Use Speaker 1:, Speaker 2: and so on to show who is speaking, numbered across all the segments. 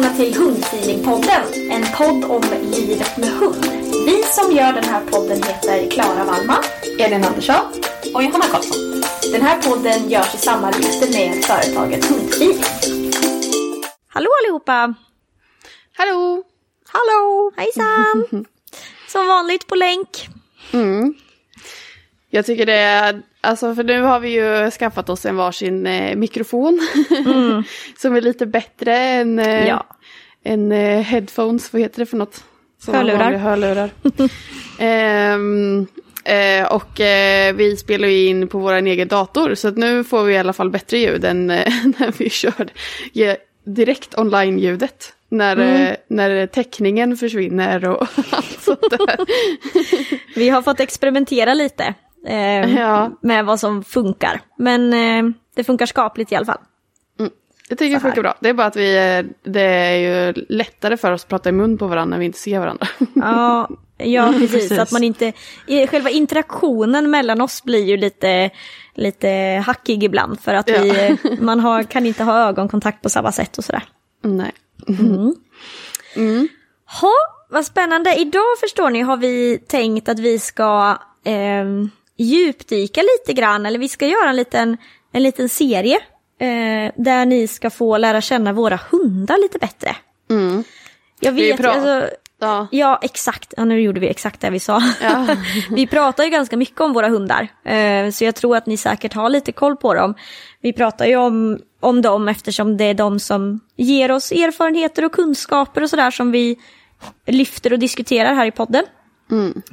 Speaker 1: Välkomna till Hundfeelingpodden, en podd om livet med hund. Vi som gör den här podden heter Klara Wallman, Elin Andersson och Johanna Karlsson. Den här podden görs i samarbete med företaget Hundfeeling.
Speaker 2: Hallå allihopa!
Speaker 3: Hallå!
Speaker 2: Hallå! Hejsan! Som vanligt på länk.
Speaker 3: Jag tycker det är, alltså för nu har vi ju skaffat oss en varsin eh, mikrofon. som är lite bättre än, eh,
Speaker 2: Ja.
Speaker 3: Än eh, headphones, vad heter det för något? Såna
Speaker 2: Hörlurar.
Speaker 3: Hörlurar. Ehm, eh, och eh, vi spelar ju in på vår egen dator så att nu får vi i alla fall bättre ljud än eh, när vi kör ge- direkt online-ljudet. När, eh, när täckningen försvinner och allt sånt där.
Speaker 2: Vi har fått experimentera lite eh,
Speaker 3: Ja.
Speaker 2: med vad som funkar. Men det funkar skapligt i alla fall.
Speaker 3: Jag tycker det funkar bra. Det är bara att vi, eh, det är ju lättare för oss att prata i mun på varandra när vi inte ser varandra.
Speaker 2: Ja, ja precis. Att man inte, själva interaktionen mellan oss blir ju lite, lite hackig ibland. För att vi, man har, kan inte ha ögonkontakt på samma sätt och sådär.
Speaker 3: Nej.
Speaker 2: Ha, vad spännande. Idag förstår ni har vi tänkt att vi ska eh, djupdyka lite grann, eller vi ska göra en liten, en liten serie eh, där ni ska få lära känna våra hundar lite bättre. Jag
Speaker 3: Vi
Speaker 2: vet, alltså,
Speaker 3: Ja.
Speaker 2: ja exakt, ja, nu gjorde vi exakt det vi sa.
Speaker 3: Ja.
Speaker 2: vi pratar ju ganska mycket om våra hundar, eh, så jag tror att ni säkert har lite koll på dem. Vi pratar ju om, om dem eftersom det är de som ger oss erfarenheter och kunskaper och sådär som vi lyfter och diskuterar här i podden.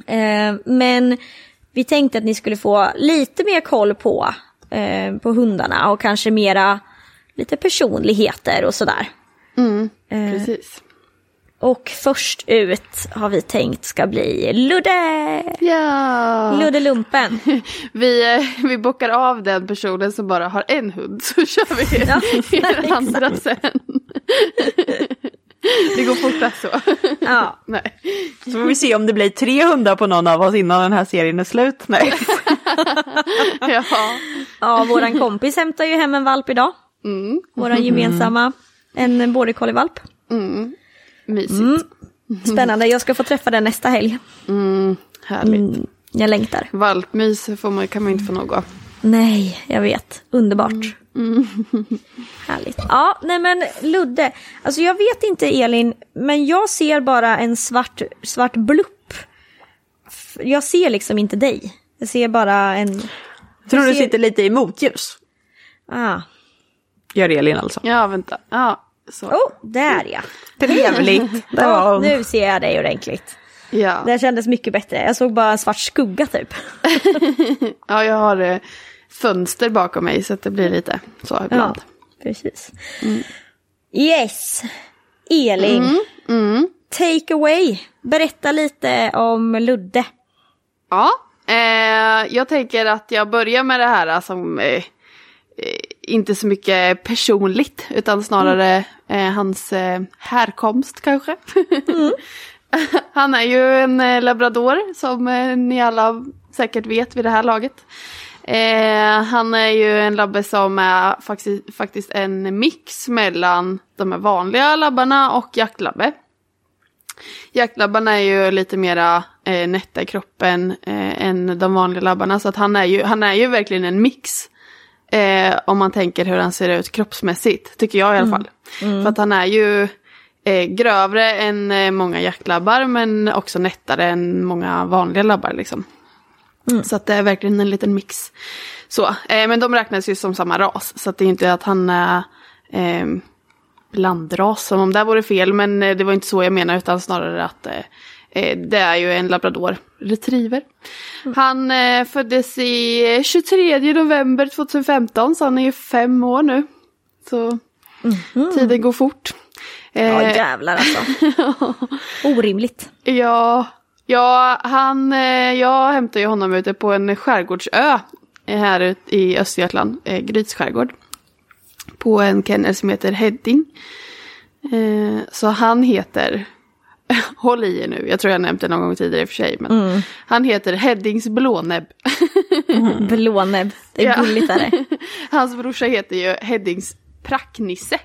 Speaker 2: Eh, men vi tänkte att ni skulle få lite mer koll på, eh, på hundarna och kanske mera lite personligheter och sådär.
Speaker 3: Precis.
Speaker 2: Och först ut har vi tänkt ska bli Ludde!
Speaker 3: Ja.
Speaker 2: Ludde Lumpen.
Speaker 3: Vi, eh, vi bockar av den personen som bara har en hund så kör vi
Speaker 2: Ja,
Speaker 3: den
Speaker 2: exakt.
Speaker 3: andra sen. Det går fortast så.
Speaker 2: Ja.
Speaker 3: Nej.
Speaker 4: Så får vi se om det blir tre hundar på någon av oss innan den här serien är slut. Nej.
Speaker 3: Ja.
Speaker 2: ja, våran kompis hämtar ju hem en valp idag.
Speaker 3: Mm.
Speaker 2: Våran gemensamma, en border collie-valp.
Speaker 3: Mysigt.
Speaker 2: Spännande, jag ska få träffa den nästa helg.
Speaker 3: Härligt.
Speaker 2: Mm, jag längtar.
Speaker 3: Valpmys får man, kan man inte få något.
Speaker 2: Nej, jag vet. Underbart. Härligt. Ja, nej men Ludde. Alltså jag vet inte Elin, men jag ser bara en svart, svart blupp. Jag ser liksom inte dig. Jag ser bara en...
Speaker 4: Jag tror du
Speaker 2: ser-
Speaker 4: sitter lite i motljus.
Speaker 2: Ah.
Speaker 4: Gör Elin alltså.
Speaker 3: Ja, vänta. Ja, så.
Speaker 2: Oh, där ja.
Speaker 4: Trevligt. Där var
Speaker 2: Oh,
Speaker 4: hon.
Speaker 2: nu ser jag dig ordentligt.
Speaker 3: Ja.
Speaker 2: Det kändes mycket bättre. Jag såg bara en svart skugga typ.
Speaker 3: ja, jag har eh, fönster bakom mig så att det blir lite så ibland.
Speaker 2: Ja, precis. Yes. Elin,
Speaker 3: Mm.
Speaker 2: take away. Berätta lite om Ludde.
Speaker 3: Ja, eh, jag tänker att jag börjar med det här som eh, eh, inte så mycket personligt utan snarare eh, hans eh, härkomst kanske. Han är ju en eh, labrador som ni alla säkert vet vid det här laget. Eh, han är ju en labbe som är faktiskt, faktiskt en mix mellan de här vanliga labbarna och jaktlabbe. Jaktlabbarna är ju lite mera eh, nätta i kroppen eh, än de vanliga labbarna. Så att han är ju, han är ju verkligen en mix. Eh, om man tänker hur han ser ut kroppsmässigt, tycker jag i alla fall. För att han är ju eh, grövre än eh, många jaktlabbar men också nättare än många vanliga labbar. Liksom. Så att det är verkligen en liten mix. Så, eh, men de räknas ju som samma ras. Så att det är inte att han är eh, blandras som om det vore fel. Men eh, det var inte så jag menar utan snarare att eh, eh, det är ju en labrador retriever. Han eh, föddes i 23 november 2015 så han är ju fem år nu. Så tiden går fort.
Speaker 2: Ja jävlar alltså. Orimligt.
Speaker 3: Ja, ja han, eh, jag hämtade ju honom ute på en skärgårdsö eh, här ut i Östergötland, eh, Gryts skärgård. På en kennel som heter Hedding. Så han heter, håll i er nu, jag tror jag nämnt det någon gång tidigare i och för sig, men han heter Heddings blånäbb.
Speaker 2: Blånäbb. Det är
Speaker 3: Ja.
Speaker 2: gulligt är det.
Speaker 3: Hans brorsa heter ju Heddings pracknisse.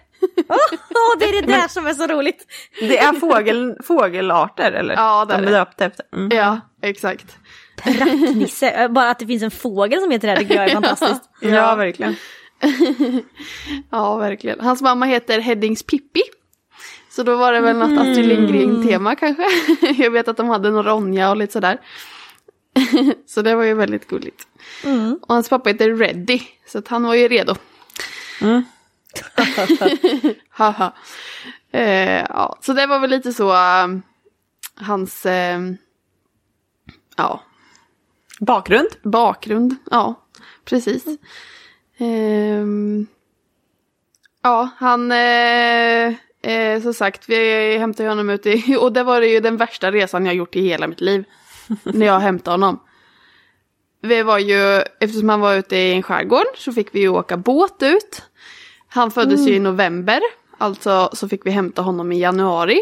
Speaker 2: Åh, det är det där som är så roligt.
Speaker 4: Det är fågel, fågelarter eller?
Speaker 3: Ja, det är
Speaker 4: De
Speaker 3: det.
Speaker 4: döpta efter. Mm.
Speaker 3: Ja, exakt.
Speaker 2: Praktnisse. Bara att det finns en fågel som heter det tycker jag är fantastiskt.
Speaker 4: Ja, verkligen.
Speaker 3: Ja, verkligen. Hans mamma heter Heddings Pippi. Så då var det väl något Astrid Lindgren-tema kanske. Jag vet att de hade någon Ronja och lite sådär. Så det var ju väldigt gulligt. Och hans pappa heter Reddy, så att han var ju redo. Haha. eh, ja, så det var väl lite så um, hans um, ja,
Speaker 4: Bakgrund?
Speaker 3: bakgrund. Ja, precis. Ehm, ja, han, eh, eh, som sagt, vi hämtade honom ut i, och det var ju den värsta resan jag gjort i hela mitt liv. när jag hämtade honom. Vi var ju, eftersom han var ute i en skärgård så fick vi ju åka båt ut. Han föddes ju i november, alltså så fick vi hämta honom i januari.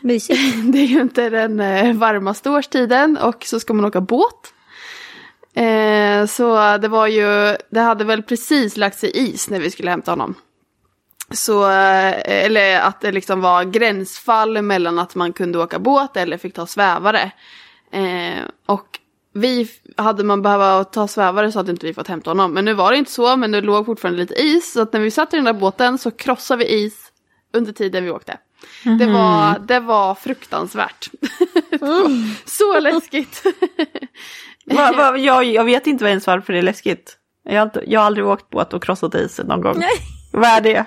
Speaker 2: Mysigt.
Speaker 3: Det är ju inte den eh, varmaste årstiden och så ska man åka båt. Eh, så det var ju, det hade väl precis lagt sig is när vi skulle hämta honom. Så, eh, eller att det liksom var gränsfall mellan att man kunde åka båt eller fick ta svävare. Eh, och vi, hade man behövt ta svävare så hade inte vi fått hämta honom. Men nu var det inte så, men det låg fortfarande lite is. Så att när vi satt i den där båten så krossade vi is under tiden vi åkte. Det, var, det var fruktansvärt. Det var så läskigt.
Speaker 4: Va, va, jag, jag vet inte ens varför det är läskigt. Jag har, inte, jag har aldrig åkt båt och krossat isen någon gång.
Speaker 2: Nej.
Speaker 4: Vad är det?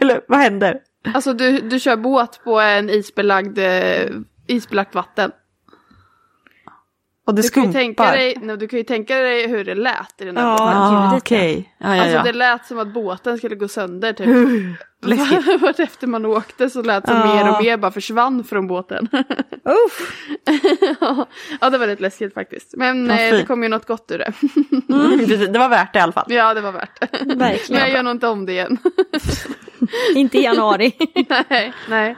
Speaker 4: Eller vad händer?
Speaker 3: Alltså du, du kör båt på en isbelagd, eh, isbelagt vatten.
Speaker 4: Och det
Speaker 3: Du kan, ju
Speaker 4: skumpar?
Speaker 3: tänka dig, nej, du kan ju tänka dig hur det lät i den där
Speaker 2: Ja.
Speaker 3: båten.
Speaker 4: Ah,
Speaker 2: ljudet,
Speaker 4: okej. Ja, ja,
Speaker 3: Alltså
Speaker 4: ja.
Speaker 3: det lät som att båten skulle gå sönder typ.
Speaker 4: läskigt.
Speaker 3: Vart efter man åkte så lät det som
Speaker 2: Ja.
Speaker 3: mer och mer bara försvann från båten.
Speaker 2: Uff.
Speaker 3: ja det var rätt läskigt faktiskt. Men
Speaker 4: Ja,
Speaker 3: eh, det kom ju något gott ur det.
Speaker 4: Mm, det var värt det i alla fall.
Speaker 3: ja det var värt det. Men jag gör nog inte om det igen.
Speaker 2: Inte i januari.
Speaker 3: nej, nej.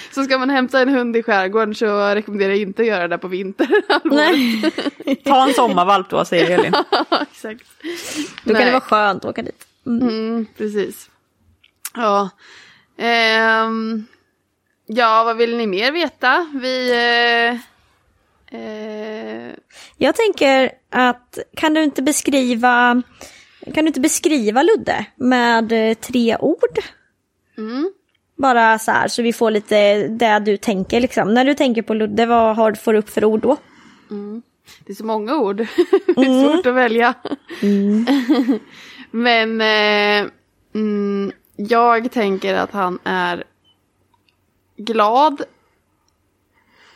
Speaker 3: Så ska man hämta en hund i skärgården så rekommenderar jag inte att göra det på vinter.
Speaker 2: Nej.
Speaker 4: Ta en sommarvalp då, säger Elin.
Speaker 3: Exakt.
Speaker 2: Då kan
Speaker 3: Nej.
Speaker 2: det vara skönt att åka dit.
Speaker 3: Mm, precis. Ja. Ehm, ja, vad vill ni mer veta? Vi... Eh, eh,
Speaker 2: Jag tänker att kan du inte beskriva kan du inte beskriva Ludde med tre ord?
Speaker 3: mm.
Speaker 2: Bara så här så vi får lite det du tänker liksom. När du tänker på Ludde, vad har, får du upp för ord då?
Speaker 3: Det är så många ord. det är svårt att välja. Men eh, mm, jag tänker att han är glad,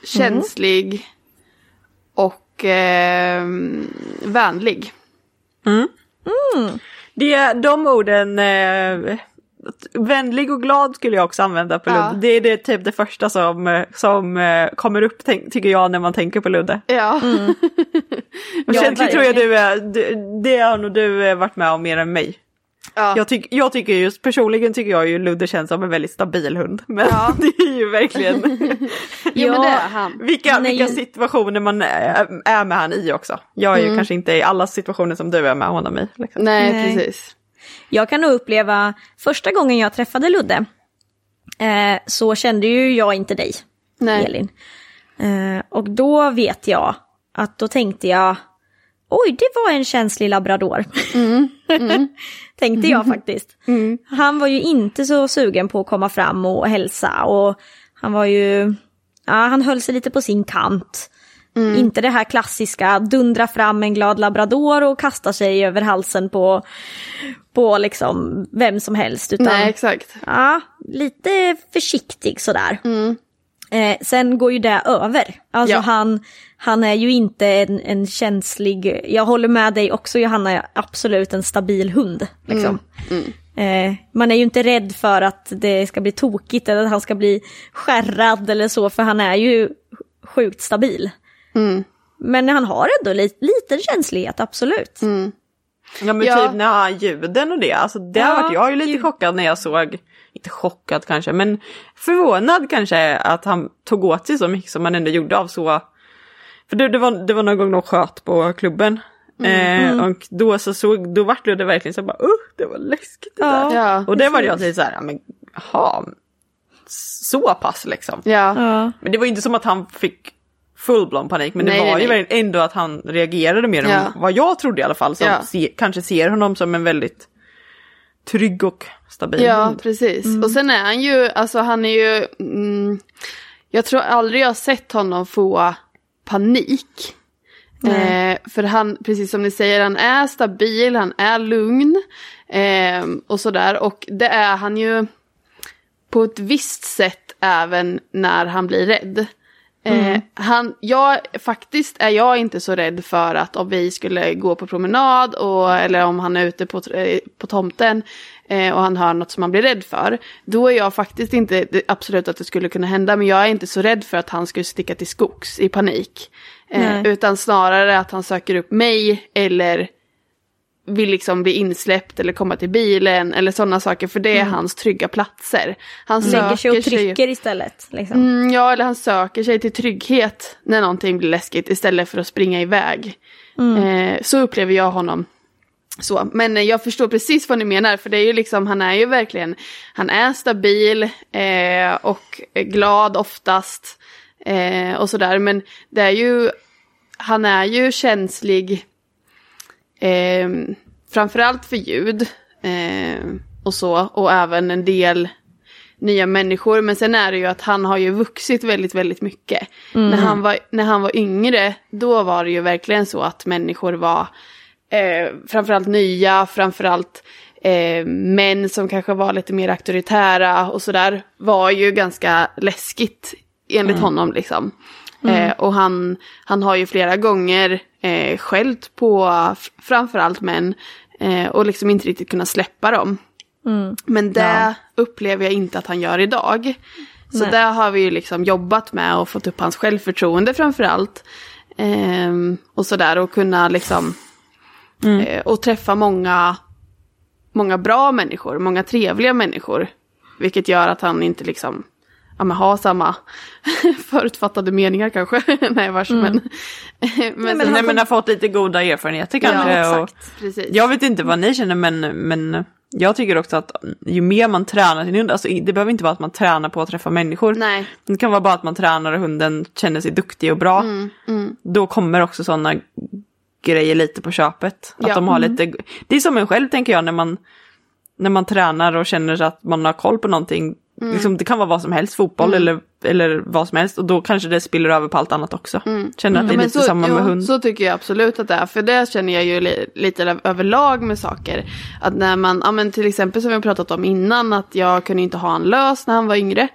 Speaker 3: känslig och eh, vänlig.
Speaker 4: Det, de orden eh, vänlig och glad skulle jag också använda på
Speaker 3: Ja.
Speaker 4: Ludde. Det är det, typ det första som, eh, som eh, kommer upp tänk, tycker jag när man tänker på Ludde.
Speaker 3: Ja.
Speaker 4: Och
Speaker 2: Ja,
Speaker 4: tror jag du är, du, det har nog du eh, varit med om mer än mig.
Speaker 3: ja.
Speaker 4: Jag, tyck, jag tycker just personligen tycker jag ju Ludde känns som en väldigt stabil hund. Men
Speaker 3: Ja.
Speaker 4: det är ju verkligen
Speaker 3: Jo men
Speaker 2: Ja.
Speaker 3: det är han.
Speaker 4: vilka,
Speaker 2: är
Speaker 4: vilka situationer man är, är med han i också. Jag är ju kanske inte i alla situationer som du är med honom i. Liksom.
Speaker 3: Nej,
Speaker 2: Nej.
Speaker 3: precis.
Speaker 2: Jag kan nog uppleva, första gången jag träffade Ludde, eh, så kände ju jag inte dig,
Speaker 3: Nej.
Speaker 2: Elin. Eh, och då vet jag att då tänkte jag, oj det var en känslig labrador. tänkte jag faktiskt. Han var ju inte så sugen på att komma fram och hälsa och han var ju, ja han höll sig lite på sin kant. Inte det här klassiska, dundra fram en glad labrador och kasta sig över halsen på, på liksom vem som helst. Utan,
Speaker 3: Nej, exakt.
Speaker 2: Ja, lite försiktig sådär. Eh, sen går ju det över. Alltså
Speaker 3: Ja.
Speaker 2: han, han är ju inte en, en känslig, jag håller med dig också Johanna, är absolut en stabil hund. Liksom. Eh, man är ju inte rädd för att det ska bli tokigt eller att han ska bli skärrad eller så, för han är ju sjukt stabil. Men han har ändå lite, liten känslighet, absolut.
Speaker 4: Ja men
Speaker 3: Ja.
Speaker 4: typ när ljuden och det, alltså det
Speaker 2: Ja,
Speaker 4: har varit, jag ju lite
Speaker 2: ljud.
Speaker 4: chockad när jag såg, inte chockad kanske, men förvånad kanske att han tog åt sig så mycket som han ändå gjorde av så, för det, det, var, det var någon gång de sköt på klubben.
Speaker 2: Mm.
Speaker 4: Eh, och då så såg, då vart det verkligen så bara, uh, det var läskigt det
Speaker 2: Ja.
Speaker 4: där.
Speaker 3: Ja.
Speaker 4: Och det var jag lite så här, ja, men jaha, så pass liksom.
Speaker 3: Ja.
Speaker 2: Ja.
Speaker 4: Men det var ju inte som att han fick full-blown panik, men det
Speaker 3: Nej,
Speaker 4: var
Speaker 3: nej,
Speaker 4: ju
Speaker 3: nej.
Speaker 4: ändå att han reagerade mer
Speaker 3: Ja.
Speaker 4: än vad jag trodde i alla fall, som
Speaker 3: Ja.
Speaker 4: se, kanske ser honom som en väldigt trygg och stabil
Speaker 3: Ja,
Speaker 4: hund.
Speaker 3: precis. Och sen är han ju, alltså han är ju, mm, jag tror aldrig jag har sett honom få panik. Eh, för han, precis som ni säger, han är stabil, han är lugn eh, och sådär. Och det är han ju på ett visst sätt även när han blir rädd. Eh, han, jag, faktiskt är jag inte så rädd för att om vi skulle gå på promenad och, eller om han är ute på, eh, på tomten eh, och han hör något som han blir rädd för. Då är jag faktiskt inte, absolut att det skulle kunna hända, men jag är inte så rädd för att han skulle sticka till skogs i panik. Eh, utan snarare att han söker upp mig eller vill liksom bli insläppt eller komma till bilen eller sådana saker för det är hans trygga platser. Han
Speaker 2: Lägger sig och
Speaker 3: söker sig-
Speaker 2: trycker istället. Liksom.
Speaker 3: Mm, ja, eller han söker sig till trygghet när någonting blir läskigt istället för att springa iväg. Eh, så upplever jag honom. Så, men jag förstår precis vad ni menar, för det är ju liksom, han är ju verkligen, han är stabil eh, och glad oftast eh, och sådär, men det är ju, han är ju känslig eh, framförallt för ljud eh, och så, och även en del nya människor. Men sen är det ju att han har ju vuxit väldigt, väldigt mycket. När, han var, när han var yngre, då var det ju verkligen så att människor var eh, framförallt nya, framförallt eh, män som kanske var lite mer auktoritära och sådär, var ju ganska läskigt enligt honom liksom. Eh, och han, han har ju flera gånger eh, skällt på framförallt män eh, och liksom inte riktigt kunnat släppa dem. Men det upplever jag inte att han gör idag. Så
Speaker 2: Nej.
Speaker 3: där har vi ju liksom jobbat med och fått upp hans självförtroende framförallt. Ehm, och sådär och kunna liksom eh, och träffa många, många bra människor, många trevliga människor. Vilket gör att han inte liksom ja, men har samma förutfattade meningar kanske. Nej vars men. men,
Speaker 2: men
Speaker 3: sen-
Speaker 4: Nej men har fått lite goda erfarenheter kanske.
Speaker 3: ja,
Speaker 4: och,
Speaker 3: exakt. Precis.
Speaker 4: jag vet inte vad ni känner men, men jag tycker också att ju mer man tränar sin hund, alltså det behöver inte vara att man tränar på att träffa människor.
Speaker 3: Nej.
Speaker 4: Det kan vara bara att man tränar och hunden känner sig duktig och bra.
Speaker 3: Mm,
Speaker 4: Då kommer också sådana grejer lite på köpet. Att
Speaker 3: Ja.
Speaker 4: de har lite, det är som en själv tänker jag när man, när man tränar och känner att man har koll på någonting.
Speaker 3: Mm.
Speaker 4: Liksom, det kan vara vad som helst, fotboll eller, eller vad som helst. Och då kanske det spiller över på allt annat också. Känner att det är
Speaker 3: Mm.
Speaker 4: Lite samma med
Speaker 3: jo,
Speaker 4: hund.
Speaker 3: Så tycker jag absolut att det är. För det känner jag ju li, lite öv- överlag med saker. Att när man, ja men till exempel som vi har pratat om innan, att jag kunde inte ha han lös när han var yngre.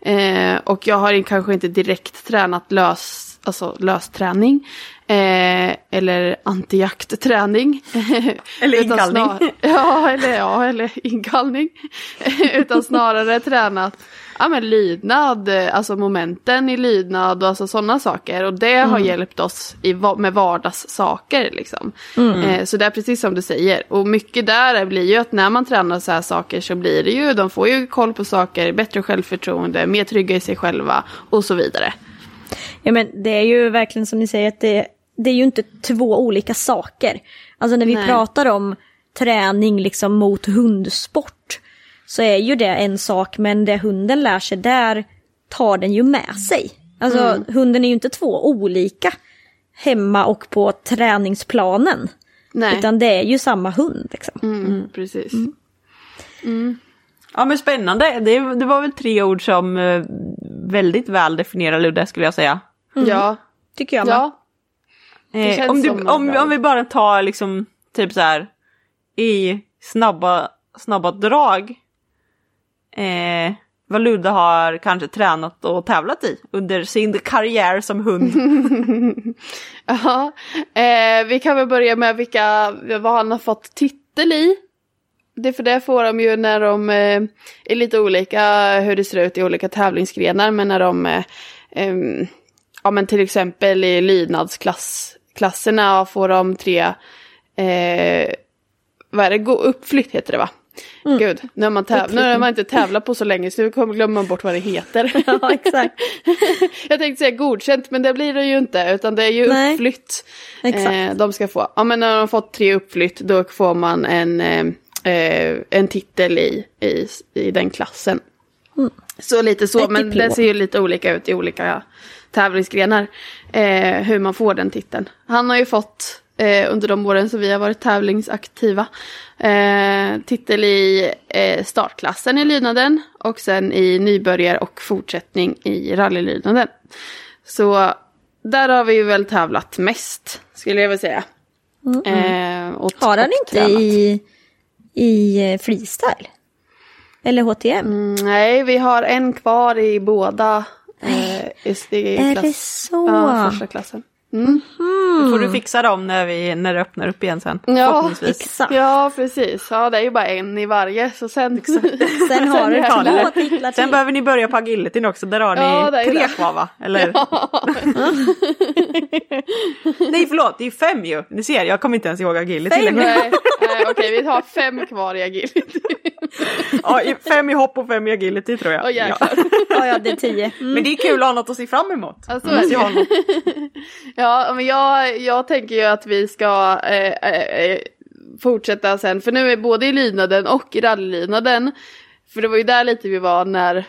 Speaker 3: Eh, och jag har kanske inte direkt tränat lös alltså lösträning. Eh, eller antijaktträning.
Speaker 4: Eller inkallning.
Speaker 3: snar- ja, eller, ja, eller inkallning. Utan snarare tränat ja, men lydnad, eh, alltså momenten i lydnad och alltså sådana saker. Och det har hjälpt oss i, med vardagssaker. Liksom. Eh, så det är precis som du säger. Och mycket där blir ju att när man tränar så här saker så blir det ju, de får ju koll på saker, bättre självförtroende, mer trygga i sig själva och så vidare.
Speaker 2: Ja men det är ju verkligen som ni säger att det, det är ju inte två olika saker. Alltså när vi
Speaker 3: Nej.
Speaker 2: pratar om träning liksom mot hundsport så är ju det en sak men det hunden lär sig där tar den ju med sig. Alltså hunden är ju inte två olika hemma och på träningsplanen.
Speaker 3: Nej,
Speaker 2: Utan det är ju samma hund. Liksom.
Speaker 3: mm, precis.
Speaker 4: Ja men spännande, det, det var väl tre ord som eh, väldigt väl definierar Ludde skulle jag säga.
Speaker 3: Ja,
Speaker 2: Tycker jag med.
Speaker 3: ja.
Speaker 4: Eh, om, du, om, om vi bara tar liksom typ så här i snabba, snabba drag. Eh, vad Ludde har kanske tränat och tävlat i under sin karriär som hund.
Speaker 3: Ja, eh, vi kan väl börja med vilka, vad han har fått titel i. Det för det får de ju när de eh, är lite olika hur det ser ut i olika tävlingsgrenar. Men när de, eh, em, ja men till exempel i lydnadsklasserna får de tre, eh, vad är det, gå uppflytt heter det va? Gud, nu har, man täv- nu har man inte tävlat på så länge så nu glömmer man bort vad det heter.
Speaker 2: Ja, exakt.
Speaker 3: Jag tänkte säga godkänt men det blir det ju inte utan det är ju
Speaker 2: Nej.
Speaker 3: uppflytt.
Speaker 2: Exakt.
Speaker 3: Eh, de ska få. Ja men när de har fått tre uppflytt då får man en, eh, eh, en titel i, i, i den klassen. Så lite så,
Speaker 2: Ett
Speaker 3: men
Speaker 2: diplom.
Speaker 3: det ser ju lite olika ut i olika tävlingsgrenar. Eh, hur man får den titeln. Han har ju fått eh, under de åren som vi har varit tävlingsaktiva. Eh, titel i eh, startklassen i lydnaden och sen i nybörjar och fortsättning i rallylydnaden. Så där har vi ju väl tävlat mest skulle jag vilja säga. Eh, och,
Speaker 2: Har han inte
Speaker 3: tränat.
Speaker 2: i, i eh, freestyle? Eller HTM?
Speaker 3: Mm, nej, vi har en kvar i båda eh, i, i
Speaker 2: Är
Speaker 3: klass.
Speaker 2: det så?
Speaker 3: Ja, första klassen. Mm.
Speaker 4: Då får du fixa dem när, vi, när det öppnar upp igen sen.
Speaker 3: Ja.
Speaker 2: Exakt.
Speaker 3: ja, precis. Ja, det är ju bara en i varje. Så sen...
Speaker 2: Sen har du två titlar till.
Speaker 4: Sen behöver ni börja på agilityn också, där har ni
Speaker 3: Ja, är
Speaker 4: tre kvar va? Eller? Nej förlåt, det är fem ju. Ni ser, jag kommer inte ens ihåg agility
Speaker 2: Fem.
Speaker 3: Nej, okej, vi har fem kvar i agility.
Speaker 4: Ja, fem i hopp och fem i agility tror jag.
Speaker 3: Åh
Speaker 4: ja.
Speaker 3: jäklar.
Speaker 2: Ja, ja, det är tio. Mm.
Speaker 4: Men det är kul att ha något att se fram emot.
Speaker 3: Ja, så
Speaker 4: Man måste
Speaker 3: är
Speaker 4: ju
Speaker 3: det.
Speaker 4: ha något.
Speaker 3: Ja, men jag, jag tänker ju att vi ska eh, eh, fortsätta sen, för nu är både i lydnaden och i rallylydnaden, för det var ju där lite vi var när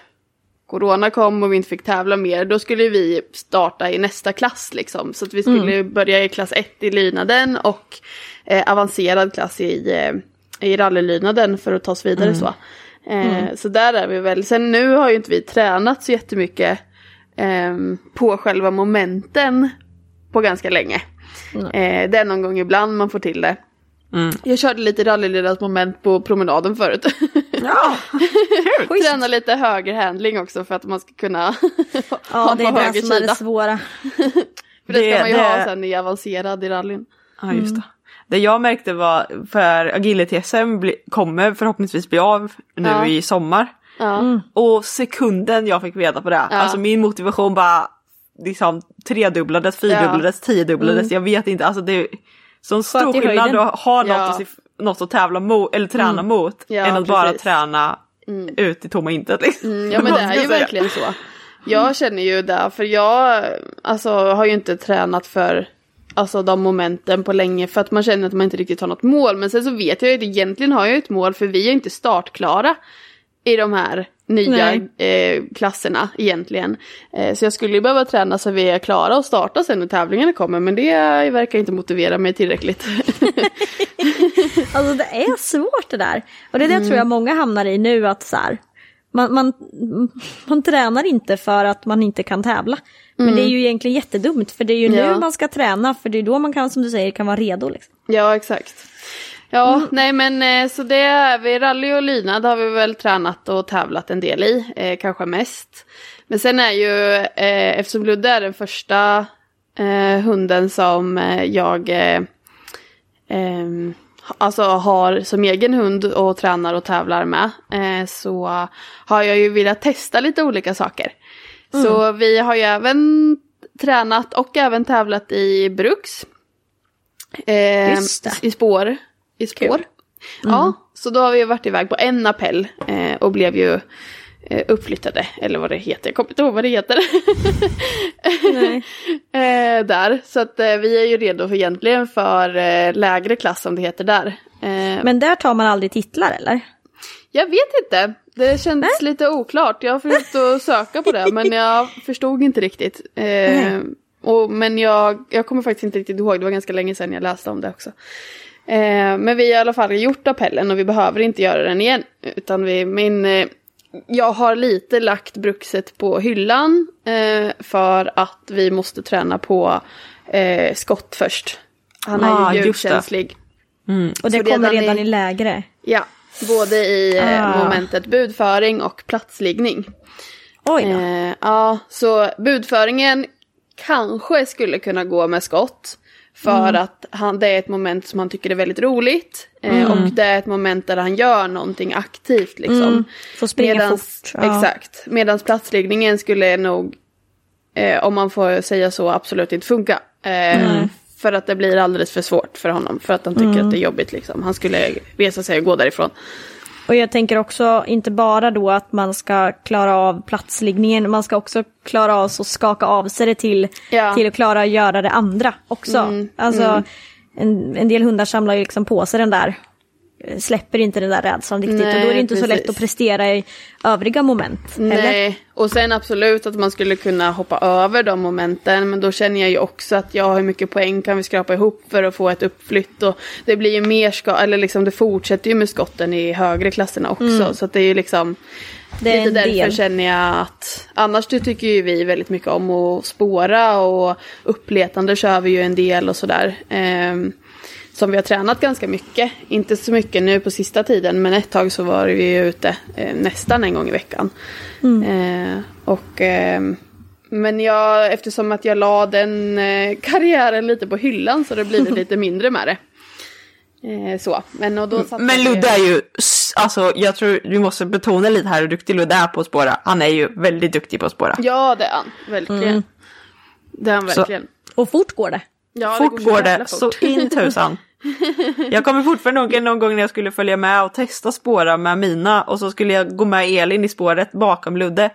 Speaker 3: corona kom och vi inte fick tävla mer, då skulle vi starta i nästa klass liksom. Så att vi skulle börja i klass 1 i lydnaden och eh, avancerad klass i, eh, i rallylydnaden för att ta oss vidare så. Eh, Så där är vi väl. Sen nu har ju inte vi tränat så jättemycket eh, på själva momenten på ganska länge. Eh, det är någon gång ibland man får till det.
Speaker 4: Mm.
Speaker 3: Jag körde lite rallyledat moment på promenaden förut.
Speaker 4: Ja, kul!
Speaker 3: Träna lite högerhandling också för att man ska kunna
Speaker 2: Ja, det är det som är det svåra.
Speaker 3: För det ska
Speaker 4: Det-
Speaker 3: man ju
Speaker 4: det-
Speaker 3: ha sen i avancerad i rallyn.
Speaker 4: Ja, just det. Det jag märkte var, för agility-SM kommer förhoppningsvis bli av nu
Speaker 3: Ja.
Speaker 4: i sommar.
Speaker 3: Ja.
Speaker 4: Och sekunden jag fick veta på det,
Speaker 3: Ja.
Speaker 4: alltså min motivation bara liksom tredubblades, fyrdubblades, tiodubblades, jag vet inte, alltså det är sån stor skillnad att ha något,
Speaker 3: Ja.
Speaker 4: att, se, något att tävla mot, eller träna mot,
Speaker 3: Ja,
Speaker 4: än att bara
Speaker 3: precis.
Speaker 4: träna ut i tomma intet. Liksom.
Speaker 3: Mm, ja men det är ju
Speaker 4: säga?
Speaker 3: verkligen så. Jag känner ju det, för jag alltså, har ju inte tränat för alltså, de momenten på länge för att man känner att man inte riktigt har något mål. Men sen så vet jag ju att egentligen har jag ett mål för vi är inte startklara i de här nya eh, klasserna egentligen. Eh, så jag skulle ju behöva träna så vi är klara och starta sen när tävlingarna kommer men det verkar inte motivera mig tillräckligt.
Speaker 2: Alltså det är svårt det där. Och det är det
Speaker 3: Mm.
Speaker 2: tror jag många hamnar i nu att så här, man, man, man tränar inte för att man inte kan tävla. Men det är ju egentligen jättedumt för det är ju
Speaker 3: Mm. Ja.
Speaker 2: nu man ska träna för det är då man kan som du säger kan vara redo. Liksom.
Speaker 3: Ja, exakt. Ja, nej men eh, så det är vi. Rally och lydnad har vi väl tränat och tävlat en del i, eh, kanske mest. Men sen är ju, eh, eftersom Ludde är den första eh, hunden som eh, jag eh, ehm, alltså har som egen hund och tränar och tävlar med så har jag ju velat testa lite olika saker. Så vi har ju även tränat och även tävlat i Bruks. Eh,
Speaker 2: Just det.
Speaker 3: I spår. Spår. Ja, så då har vi varit iväg på en appell eh, och blev ju eh, uppflyttade, eller vad det heter, jag kommer inte ihåg vad det heter. eh, där, så att eh, vi är ju redo för egentligen för eh, lägre klass som det heter där.
Speaker 2: Men där tar man aldrig titlar eller?
Speaker 3: jag vet inte, det kändes lite oklart. Jag har försökt att söka på det men jag förstod inte riktigt. Eh, och, men jag, jag kommer faktiskt inte riktigt ihåg, det var ganska länge sedan jag läste om det också. Eh, men vi har i alla fall gjort appellen och vi behöver inte göra den igen. Utan vi, min, eh, jag har lite lagt brukset på hyllan eh, för att vi måste träna på eh, skott först. Han är
Speaker 4: Ah,
Speaker 3: ju ljudkänslig.
Speaker 2: Och det
Speaker 3: Så
Speaker 2: kommer
Speaker 3: redan i-
Speaker 2: i lägre?
Speaker 3: Ja, både i eh,
Speaker 2: Ah.
Speaker 3: momentet budföring och platsliggning.
Speaker 2: Oj då.
Speaker 3: Eh, ja, så budföringen kanske skulle kunna gå med skott. För
Speaker 2: Mm.
Speaker 3: att han, det är ett moment som han tycker är väldigt roligt. Eh, Och det är ett moment där han gör någonting aktivt liksom.
Speaker 2: Mm. Får springa
Speaker 3: Medans,
Speaker 2: fort. Ja.
Speaker 3: Exakt. Medan platsliggningen skulle nog, eh, om man får säga så, absolut inte funka. Eh, För att det blir alldeles för svårt för honom. För att han tycker
Speaker 2: Mm.
Speaker 3: att det är jobbigt liksom. Han skulle resa sig och gå därifrån.
Speaker 2: Och jag tänker också inte bara då att man ska klara av platsliggningen, man ska också klara av att skaka av sig det till,
Speaker 3: Ja.
Speaker 2: till att klara att göra det andra också.
Speaker 3: Mm,
Speaker 2: Alltså En, en del hundar samlar ju liksom på sig den där, släpper inte den där rädslan riktigt och då är det
Speaker 3: Nej,
Speaker 2: inte så lätt
Speaker 3: precis.
Speaker 2: att prestera i övriga moment. Eller?
Speaker 3: Nej, och sen absolut att man skulle kunna hoppa över de momenten. Men då känner jag ju också att jag hur mycket poäng kan vi skrapa ihop för att få ett uppflytt. Och det blir ju mer skott, eller liksom det fortsätter ju med skotten i högre klasserna också. Så att det är ju liksom
Speaker 2: Mm. Det är
Speaker 3: lite därför
Speaker 2: del.
Speaker 3: känner jag att annars tycker ju vi väldigt mycket om att spåra och uppletande kör vi ju en del och sådär. Ehm, som vi har tränat ganska mycket. Inte så mycket nu på sista tiden men ett tag så var vi ute eh, nästan en gång i veckan. Eh, och ehm, men jag, eftersom att jag la den eh, karriären lite på hyllan så det blir lite mindre med det. Eh, så, men och då
Speaker 4: Men Ludde är ju, alltså jag tror vi måste betona lite här hur duktig Ludde är på att spåra. Han är ju väldigt duktig på att spåra.
Speaker 3: Ja det är han, verkligen. Det är han
Speaker 4: Så-
Speaker 3: verkligen.
Speaker 2: Och fort går det.
Speaker 3: Ja,
Speaker 4: fort
Speaker 3: så
Speaker 4: går
Speaker 3: jävla
Speaker 4: det,
Speaker 3: fort.
Speaker 4: så in tusan. Jag kommer fortfarande ihåg någon gång när jag skulle följa med och testa spåra med mina och så skulle jag gå med Elin i spåret bakom Ludde.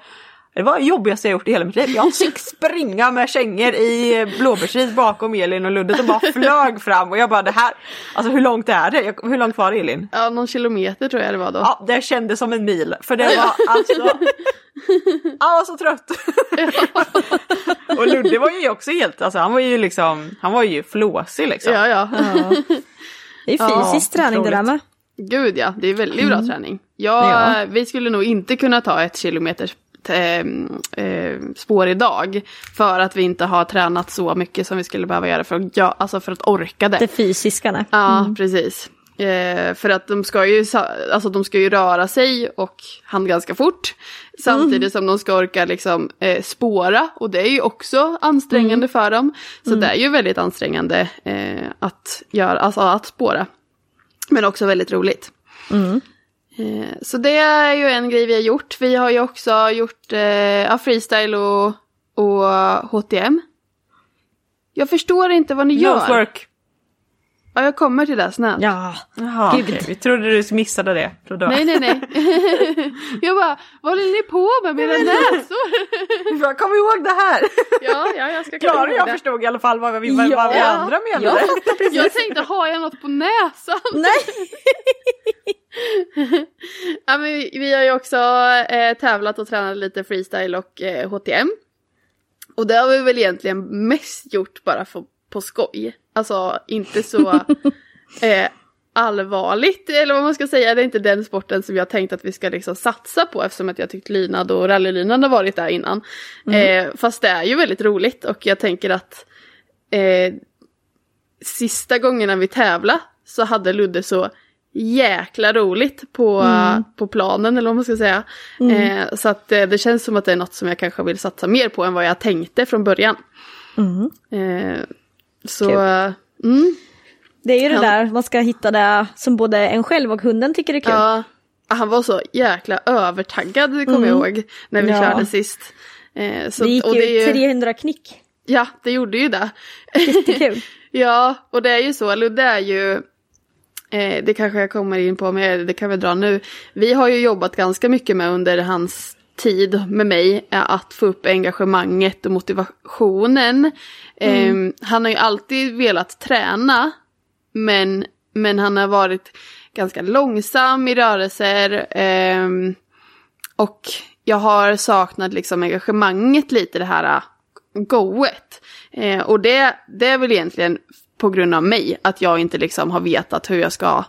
Speaker 4: Det var det jobbigaste jag gjort i hela mitt liv. Jag fick springa med kängor i blåbärsris bakom Elin och Ludde som bara flög fram och jag bara det här, alltså hur långt är det? Jag, hur långt var det Elin?
Speaker 3: Ja, någon kilometer tror jag det var då.
Speaker 4: Ja, det kändes som en mil. För det var alltså... Han var så trött. och Ludde var ju också helt, alltså han var ju liksom, han var ju flåsig liksom.
Speaker 3: ja. ja.
Speaker 2: Det är
Speaker 4: Ja,
Speaker 2: fysisk träning det där med.
Speaker 3: Gud ja, det är väldigt bra träning. Ja,
Speaker 2: Ja.
Speaker 3: Vi skulle nog inte kunna ta ett kilometers eh, eh, spår idag. För att vi inte har tränat så mycket som vi skulle behöva göra för att, ja, alltså för att orka det.
Speaker 2: Det fysiska. nej.
Speaker 3: Ja, precis. Eh, för att de ska, ju, alltså de ska ju röra sig och han ganska fort. Samtidigt som de ska orka liksom, eh, spåra och det är ju också ansträngande för dem. Så det är ju väldigt ansträngande eh, att, göra, alltså att spåra. Men också väldigt roligt. Eh, så det är ju en grej vi har gjort. Vi har ju också gjort eh, ja, freestyle och, och HTM. Jag förstår inte vad ni gör.
Speaker 4: Nosework.
Speaker 3: Ja, jag kommer till det snart.
Speaker 2: Ja,
Speaker 4: Jaha, okej. Vi trodde du missade det. Trodde
Speaker 3: Nej, nej, nej. jag bara, vad håller ni på med mina näsor?
Speaker 4: Jag kommer ihåg det här.
Speaker 3: ja, ja, jag ska
Speaker 4: Klara
Speaker 3: komma
Speaker 4: och
Speaker 3: ihåg
Speaker 4: jag
Speaker 3: det.
Speaker 4: förstod i alla fall vad vi, vad, vad vi
Speaker 3: Ja.
Speaker 4: andra menade.
Speaker 3: Jag tänkte, har jag något på näsan?
Speaker 2: nej.
Speaker 3: Ja, men vi, vi har ju också eh, tävlat och tränat lite freestyle och eh, HTM. Och det har vi väl egentligen mest gjort bara för, på skoj. Alltså inte så eh, allvarligt, eller vad man ska säga. Det är inte den sporten som jag tänkt att vi ska liksom satsa på eftersom att jag tyckt lydnad och rallylydnad har varit där innan. Eh, fast det är ju väldigt roligt och jag tänker att eh, sista gångerna vi tävlade så hade Ludde så jäkla roligt på, på planen eller vad man ska säga. Eh, så att eh, det känns som att det är något som jag kanske vill satsa mer på än vad jag tänkte från början.
Speaker 2: Mm.
Speaker 3: Eh, så,
Speaker 2: Kul.
Speaker 3: mm,
Speaker 2: Det är ju det
Speaker 3: Han-
Speaker 2: där, man ska hitta det som både en själv och hunden tycker är kul.
Speaker 3: ja. Han var så jäkla övertaggad kommer jag ihåg när vi
Speaker 2: Mm. Ja.
Speaker 3: körde sist. Eh, så,
Speaker 2: det gick
Speaker 3: och
Speaker 2: ju
Speaker 3: det är
Speaker 2: 300 knick.
Speaker 3: Ja, det gjorde ju det.
Speaker 2: Jättekul.
Speaker 3: Ja, och det är ju så, Ludde är ju, eh, det kanske jag kommer in på, men det kan vi dra nu. Vi har ju jobbat ganska mycket med under hans tid med mig eh, att få upp engagemanget och motivationen. Eh, han har ju alltid velat träna, men, men han har varit ganska långsam i rörelser. ehm, och jag har saknat liksom engagemanget lite, det här äh, goet. Eh, och det, det är väl egentligen på grund av mig, att jag inte liksom har vetat hur jag ska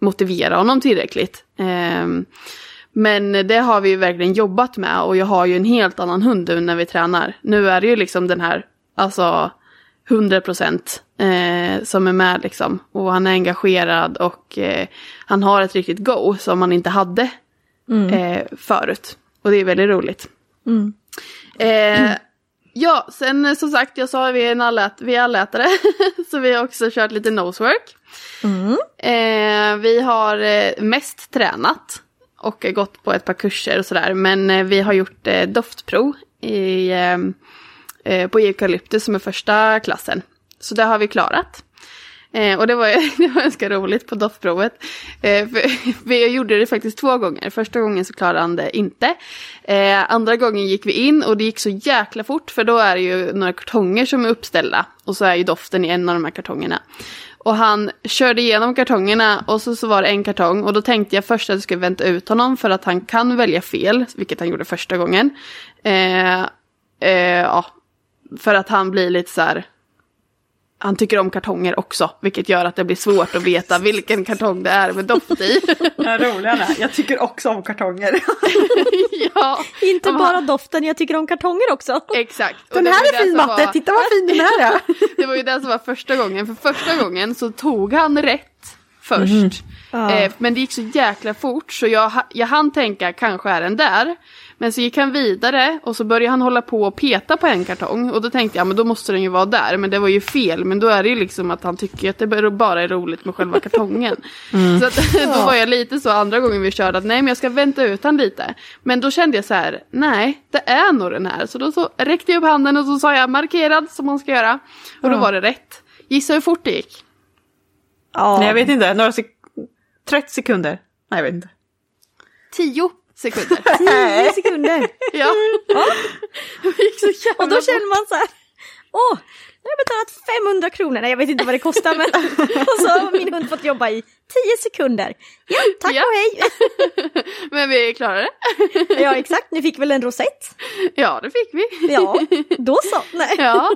Speaker 3: motivera honom tillräckligt. Ehm, men det har vi ju verkligen jobbat med och jag har ju en helt annan hund nu när vi tränar. Nu är det ju liksom den här, alltså 100 procent eh, som är med liksom. Och han är engagerad och eh, han har ett riktigt go som han inte hade eh, förut. Och det är väldigt roligt. Eh, ja, sen eh, som sagt, jag sa att vi är en allät, vi är allätare. så vi har också kört lite nosework. Eh, vi har eh, mest tränat och gått på ett par kurser och sådär. Men eh, vi har gjort eh, doftprov i, eh, på eukalyptus som är första klassen. Så det har vi klarat. Eh, och det var, det var ganska roligt på doftprovet. Eh, för, vi gjorde det faktiskt två gånger. Första gången så klarade han det inte. Eh, andra gången gick vi in och det gick så jäkla fort för då är det ju några kartonger som är uppställda. Och så är ju doften i en av de här kartongerna. Och han körde igenom kartongerna och så, så var det en kartong och då tänkte jag först att jag skulle vänta ut honom för att han kan välja fel, vilket han gjorde första gången. Eh, eh, ja, för att han blir lite så här, han tycker om kartonger också, vilket gör att det blir svårt att veta vilken kartong det är med doft i.
Speaker 4: Det roliga är, jag tycker också om kartonger.
Speaker 3: ja,
Speaker 2: Inte
Speaker 3: men
Speaker 2: bara
Speaker 3: han-
Speaker 2: doften, jag tycker om kartonger också.
Speaker 3: Exakt.
Speaker 4: Den här är fin matte,
Speaker 3: var-
Speaker 4: titta vad fin den här är.
Speaker 3: Det var ju det som var första gången, för första gången så tog han rätt först.
Speaker 2: Ja.
Speaker 3: Eh, men det gick så jäkla fort så jag, jag hann tänka kanske är den där. Men så gick han vidare och så började han hålla på och peta på en kartong. Och då tänkte jag men då måste den ju vara där. Men det var ju fel. Men då är det ju liksom att han tycker att det bara är roligt med själva kartongen. Så att, då var jag lite så andra gången vi körde att nej men jag ska vänta ut han lite. Men då kände jag så här, nej det är nog den här. Så då så räckte jag upp handen och så sa jag markerad som man ska göra. Och då var det rätt. Gissa hur fort det gick?
Speaker 2: Ja.
Speaker 4: Nej jag vet inte, några sek 30 sekunder. Nej jag vet inte.
Speaker 3: Tio sekunder.
Speaker 2: 10 sekunder.
Speaker 3: ja. Jävla
Speaker 2: Och då känner man så här, åh, nu har jag betalat 500 kronor, nej jag vet inte vad det kostar men och så har min hund fått jobba i 10 sekunder. Ja, tack
Speaker 3: Ja.
Speaker 2: och hej.
Speaker 3: Men vi klarade det.
Speaker 2: Ja exakt, ni fick väl en rosett?
Speaker 3: Ja, det fick vi.
Speaker 2: Ja, då så. Nej.
Speaker 3: Ja,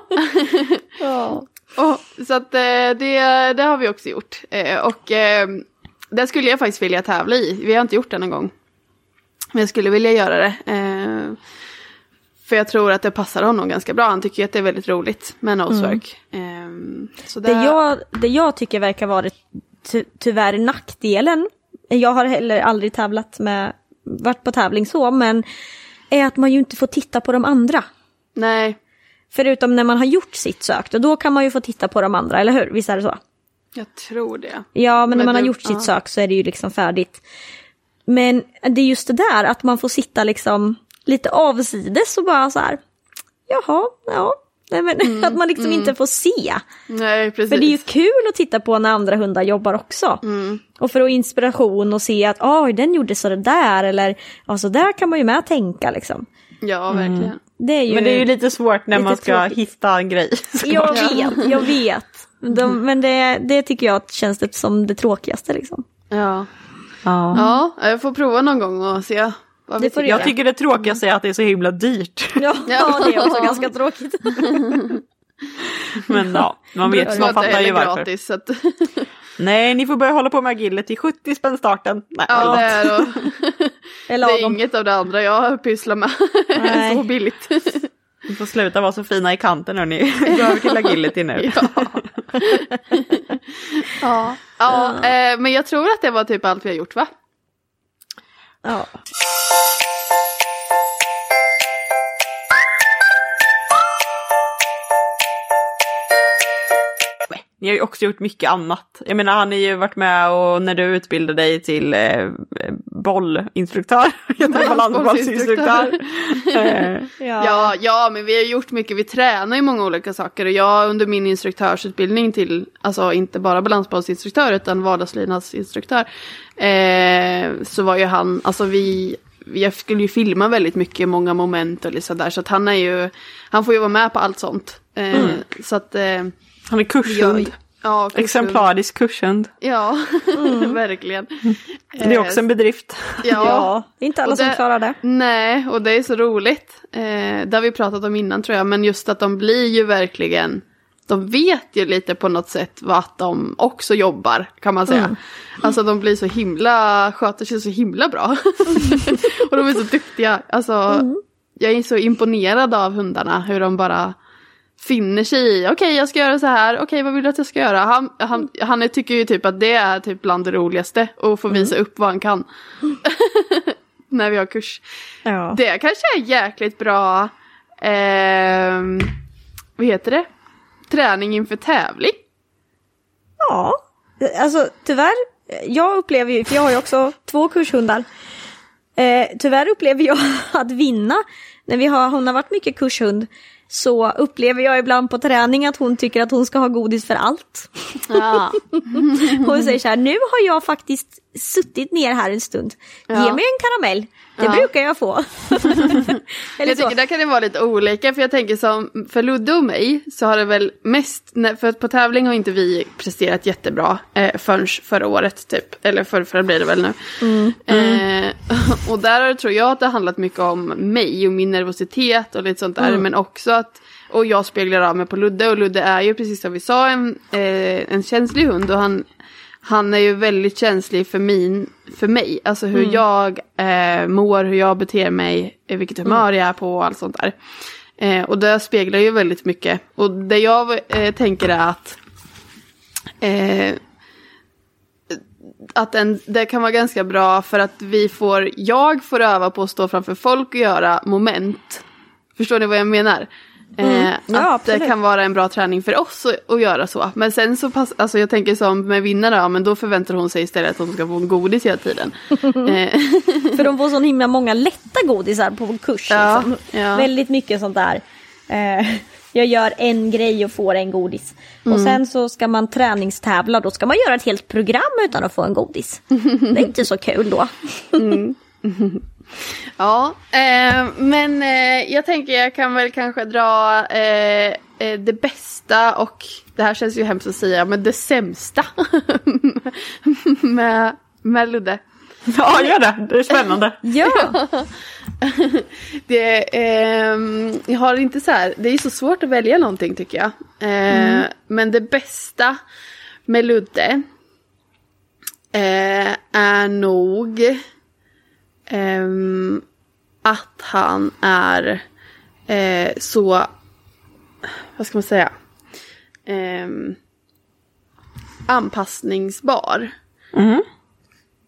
Speaker 2: Ja.
Speaker 3: och, så att eh, det, det har vi också gjort. Eh, Och eh, det skulle jag faktiskt vilja tävla i. Vi har inte gjort det någon gång. Men jag skulle vilja göra det. eh, För jag tror att det passar honom ganska bra. Han tycker att det är väldigt roligt med nosework. Eh, Så
Speaker 2: Det, jag, det jag tycker verkar vara ty, tyvärr nackdelen, jag har heller aldrig tävlat med, varit på tävling så, men är att man ju inte får titta på de andra.
Speaker 3: Nej,
Speaker 2: Förutom när man har gjort sitt sök, och då kan man ju få titta på de andra, eller hur? Visst är det så?
Speaker 3: jag tror det.
Speaker 2: Ja, men, när
Speaker 3: Men
Speaker 2: man har
Speaker 3: du-
Speaker 2: gjort sitt
Speaker 3: ja.
Speaker 2: sök så är det ju liksom färdigt. Men det är just det där att man får sitta liksom lite avsides och bara så här, jaha, ja. Nej, men, att man liksom inte får se.
Speaker 3: Nej, precis.
Speaker 2: För det är ju kul att titta på när andra hundar jobbar också. Och för att inspiration och se att oj, den gjorde så det där eller ja, så där kan man ju med tänka liksom.
Speaker 3: Ja, verkligen.
Speaker 2: Det är ju...
Speaker 4: Men det är ju lite svårt när
Speaker 2: Lite
Speaker 4: man ska
Speaker 2: tråkigt.
Speaker 4: hitta en grej.
Speaker 2: Jag vet, jag vet. De, men det, det tycker jag känns det som det tråkigaste liksom.
Speaker 3: Ja.
Speaker 4: Ja.
Speaker 3: ja, jag får prova någon gång och se vad vi
Speaker 2: Det får.
Speaker 4: Jag tycker det är att det är så himla dyrt.
Speaker 2: Ja, ja det är också ganska tråkigt.
Speaker 4: Men ja, man vet, man fattar ju varför.
Speaker 3: gratis. Så att,
Speaker 4: Nej, ni får börja hålla på med agility, 70 spänn starten. Nej,
Speaker 3: ja, det är, och,
Speaker 2: Det är
Speaker 3: inget av det andra jag pysslar med.
Speaker 2: Nej.
Speaker 3: så billigt.
Speaker 4: Ni får sluta vara så fina i kanten hörni. Gå över till agility nu.
Speaker 3: ja. ja. ja eh, men jag tror att det var typ allt vi har gjort va?
Speaker 2: Ja.
Speaker 4: Ni har ju också gjort mycket annat. Jag menar han har ju varit med och när du utbildade dig till eh, bollinstruktör, balansbollsinstruktör.
Speaker 3: eh. ja. ja, men vi har gjort mycket, vi tränar ju många olika saker och jag under min instruktörsutbildning till, alltså inte bara balansbollsinstruktör utan vardagslydnadsinstruktör, eh, så var ju han, alltså vi jag skulle ju filma väldigt mycket, många moment och liksom där, så att han är ju, han får ju vara med på allt sånt. Eh, mm. Så att... Eh,
Speaker 4: han är kurshund. Ja, kurshund. Exemplarisk kurshund.
Speaker 3: Ja, mm. verkligen.
Speaker 4: Det är också en bedrift.
Speaker 2: Ja, ja det är inte alla det, som klarar det.
Speaker 3: Nej, och det är så roligt. Eh, det har vi pratat om innan tror jag, men just att de blir ju verkligen de vet ju lite på något sätt vad de också jobbar kan man säga. Mm. Alltså de blir så himla, sköter sig så himla bra. och de är så duktiga. Alltså mm. jag är så imponerad av hundarna hur de bara finner sig i, okej okay, jag ska göra så här, okej okay, vad vill du att jag ska göra? Han, han, han tycker ju typ att det är typ bland det roligaste att få visa mm. upp vad han kan. När vi har kurs. Ja. Det kanske är jäkligt bra, eh, vad heter det? träning inför tävling.
Speaker 2: Ja, alltså tyvärr, jag upplever ju, för jag har ju också två kurshundar. Eh, tyvärr upplever jag att vinna, när vi har, hon har varit mycket kurshund, så upplever jag ibland på träning att hon tycker att hon ska ha godis för allt. Ja. hon säger så här, nu har jag faktiskt suttit ner här en stund, ja. ge mig en karamell. Det ja. brukar jag få.
Speaker 3: Eller jag tycker där kan det vara lite olika för jag tänker som för Ludde och mig så har det väl mest, för på tävling har inte vi presterat jättebra eh, förrän förra året typ, eller för förra blir det väl nu. Mm. Mm. Och där tror jag att det har handlat mycket om mig och min nervositet och lite sånt där mm. men också att och jag speglar av mig på Ludde och Ludde är ju precis som vi sa en, eh, en känslig hund och han han är ju väldigt känslig för, min, för mig, alltså hur mm. jag eh, mår, hur jag beter mig, vilket humör mm. jag är på och allt sånt där. Eh, och det speglar ju väldigt mycket. Och det jag eh, tänker är att eh, att en, det kan vara ganska bra för att vi får, jag får öva på att stå framför folk och göra moment. Förstår ni vad jag menar? Mm. Eh, ja, att det kan vara en bra träning för oss att, göra så. Men sen så pass, alltså jag tänker som med vinnare, ja, men då förväntar hon sig istället att hon ska få en godis hela tiden.
Speaker 2: Eh. för de får så himla många lätta godisar på kurs. Ja, liksom. ja. Väldigt mycket sånt där. Eh, jag gör en grej och får en godis. Mm. Och sen så ska man träningstävla, då ska man göra ett helt program utan att få en godis. Det är inte så kul då. Mm.
Speaker 3: Ja, eh, men eh, jag tänker jag kan väl kanske dra eh, eh, det bästa och det här känns ju hemskt att säga, men det sämsta med, med Ludde.
Speaker 4: Ja, gör det. Det är spännande.
Speaker 2: ja.
Speaker 3: det, eh, jag har inte så här, det är så svårt att välja någonting tycker jag. Eh, mm. Men det bästa med Ludde eh, är nog Um, att han är uh, så, vad ska man säga, um, anpassningsbar. Mm.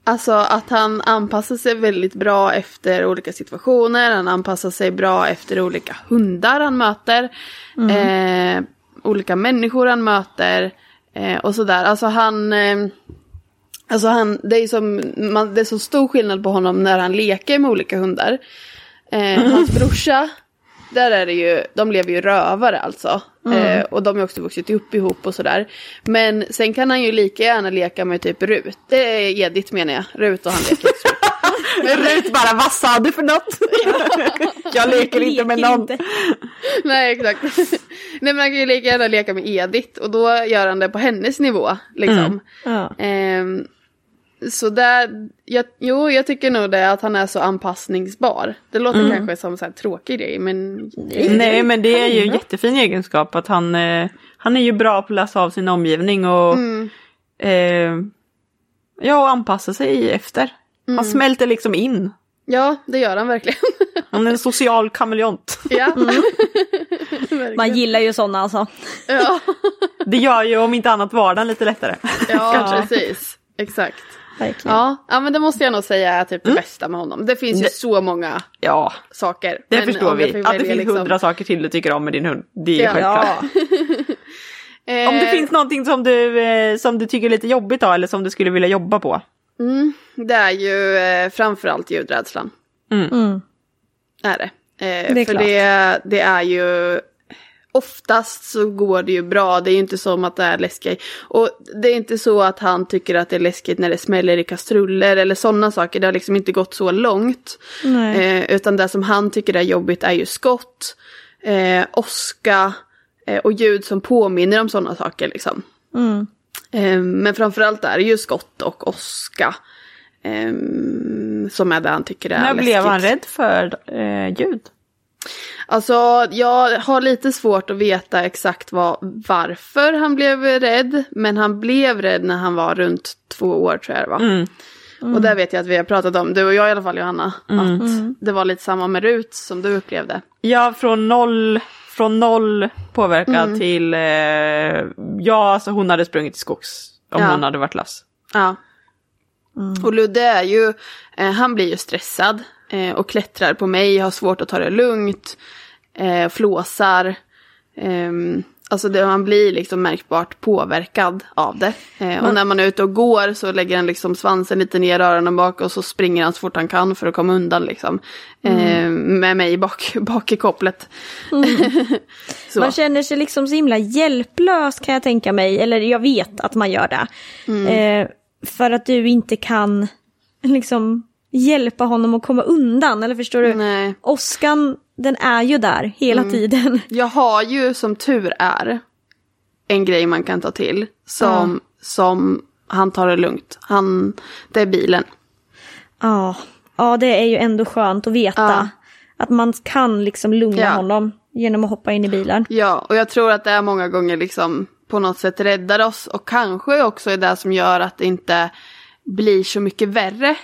Speaker 3: Alltså att han anpassar sig väldigt bra efter olika situationer, han anpassar sig bra efter olika hundar han möter, mm. eh, olika människor han möter eh, och sådär. Alltså han, eh, Alltså han, det är som, man, det är så stor skillnad på honom när han leker med olika hundar. Eh, hans brorsa, där är det ju, de lever ju rövare alltså. Mm. Eh, och de har också vuxit upp ihop och sådär. Men sen kan han ju lika gärna leka med typ Rut. Det är Edith menar jag, Rut och han leker.
Speaker 4: Men Rut bara, vad sa du för något? jag leker inte med någon.
Speaker 3: Nej exakt. Nej men han kan ju lika gärna leka med Edith och då gör han det på hennes nivå. Liksom. Mm. Ja. Eh, så där, jag, jo jag tycker nog det att han är så anpassningsbar. Det låter mm. kanske som en tråkig grej men...
Speaker 4: Nej men det är ju en jättefin egenskap att han, eh, han är ju bra på att läsa av sin omgivning och mm. eh, ja, och anpassa sig efter. Han mm. smälter liksom in.
Speaker 3: Ja, det gör han verkligen.
Speaker 4: Han är en social kameleont.
Speaker 3: Ja.
Speaker 2: Mm. Man gillar ju sådana alltså.
Speaker 3: Ja.
Speaker 4: Det gör ju om inte annat vardagen lite lättare.
Speaker 3: Ja, precis. Exakt. Ja, ja, men det måste jag nog säga är typ det mm. bästa med honom. Det finns ju det, så många
Speaker 4: ja,
Speaker 3: saker.
Speaker 4: Det förstår vi. Att det finns liksom... hundra saker till du tycker om med din hund. Det är ja. självklart.
Speaker 3: Eh,
Speaker 4: Om det finns någonting som du, eh, som du tycker är lite jobbigt då, eller som du skulle vilja jobba på?
Speaker 3: mm, det är ju eh, framförallt ljudrädslan.
Speaker 2: Mm.
Speaker 3: Är det. Eh,
Speaker 2: Det är
Speaker 3: för
Speaker 2: klart.
Speaker 3: det, det är ju... Oftast så går det ju bra, det är ju inte som att det är läskigt. Och det är inte så att han tycker att det är läskigt när det smäller i kastruller eller sådana saker. Det har liksom inte gått så långt. Eh, utan det som han tycker är jobbigt är ju skott, eh, åska eh, och ljud som påminner om sådana saker liksom.
Speaker 2: Mm.
Speaker 3: Eh, men framförallt är det ju skott och åska. Eh, som är det han tycker är
Speaker 4: När
Speaker 3: läskigt.
Speaker 4: blev han rädd för eh, ljud?
Speaker 3: Alltså jag har lite svårt att veta exakt vad, varför han blev rädd. Men han blev rädd när han var runt två år tror jag det var.
Speaker 4: Mm.
Speaker 3: Och där vet jag att vi har pratat om, du och jag i alla fall Johanna, att det var lite samma med Rut som du upplevde.
Speaker 4: Ja, från noll, från noll påverkad till... Eh, ja, alltså hon hade sprungit i skogs om
Speaker 3: Ja.
Speaker 4: hon hade varit lass.
Speaker 3: Ja. Och Ludde är ju, eh, han blir ju stressad eh, och klättrar på mig, har svårt att ta det lugnt, eh, flåsar. ehm, alltså det, han blir liksom märkbart påverkad av det. Eh, och när man är ute och går så lägger han liksom svansen lite ner öronen bak och så springer han så fort han kan för att komma undan liksom. Eh, med mig bak, bak i kopplet. så.
Speaker 2: Man känner sig liksom så himla hjälplös kan jag tänka mig, eller jag vet att man gör det. Eh, för att du inte kan liksom hjälpa honom att komma undan, eller förstår du?
Speaker 3: Nej.
Speaker 2: Åskan, den är ju där hela tiden.
Speaker 3: Jag har ju som tur är en grej man kan ta till som, som han tar det lugnt. Han, det är bilen.
Speaker 2: Ja, ja det är ju ändå skönt att veta. Att man kan liksom lugna
Speaker 3: Ja.
Speaker 2: honom genom att hoppa in i bilen.
Speaker 3: Ja, och jag tror att det är många gånger liksom på något sätt räddar oss och kanske också är det som gör att det inte blir så mycket värre.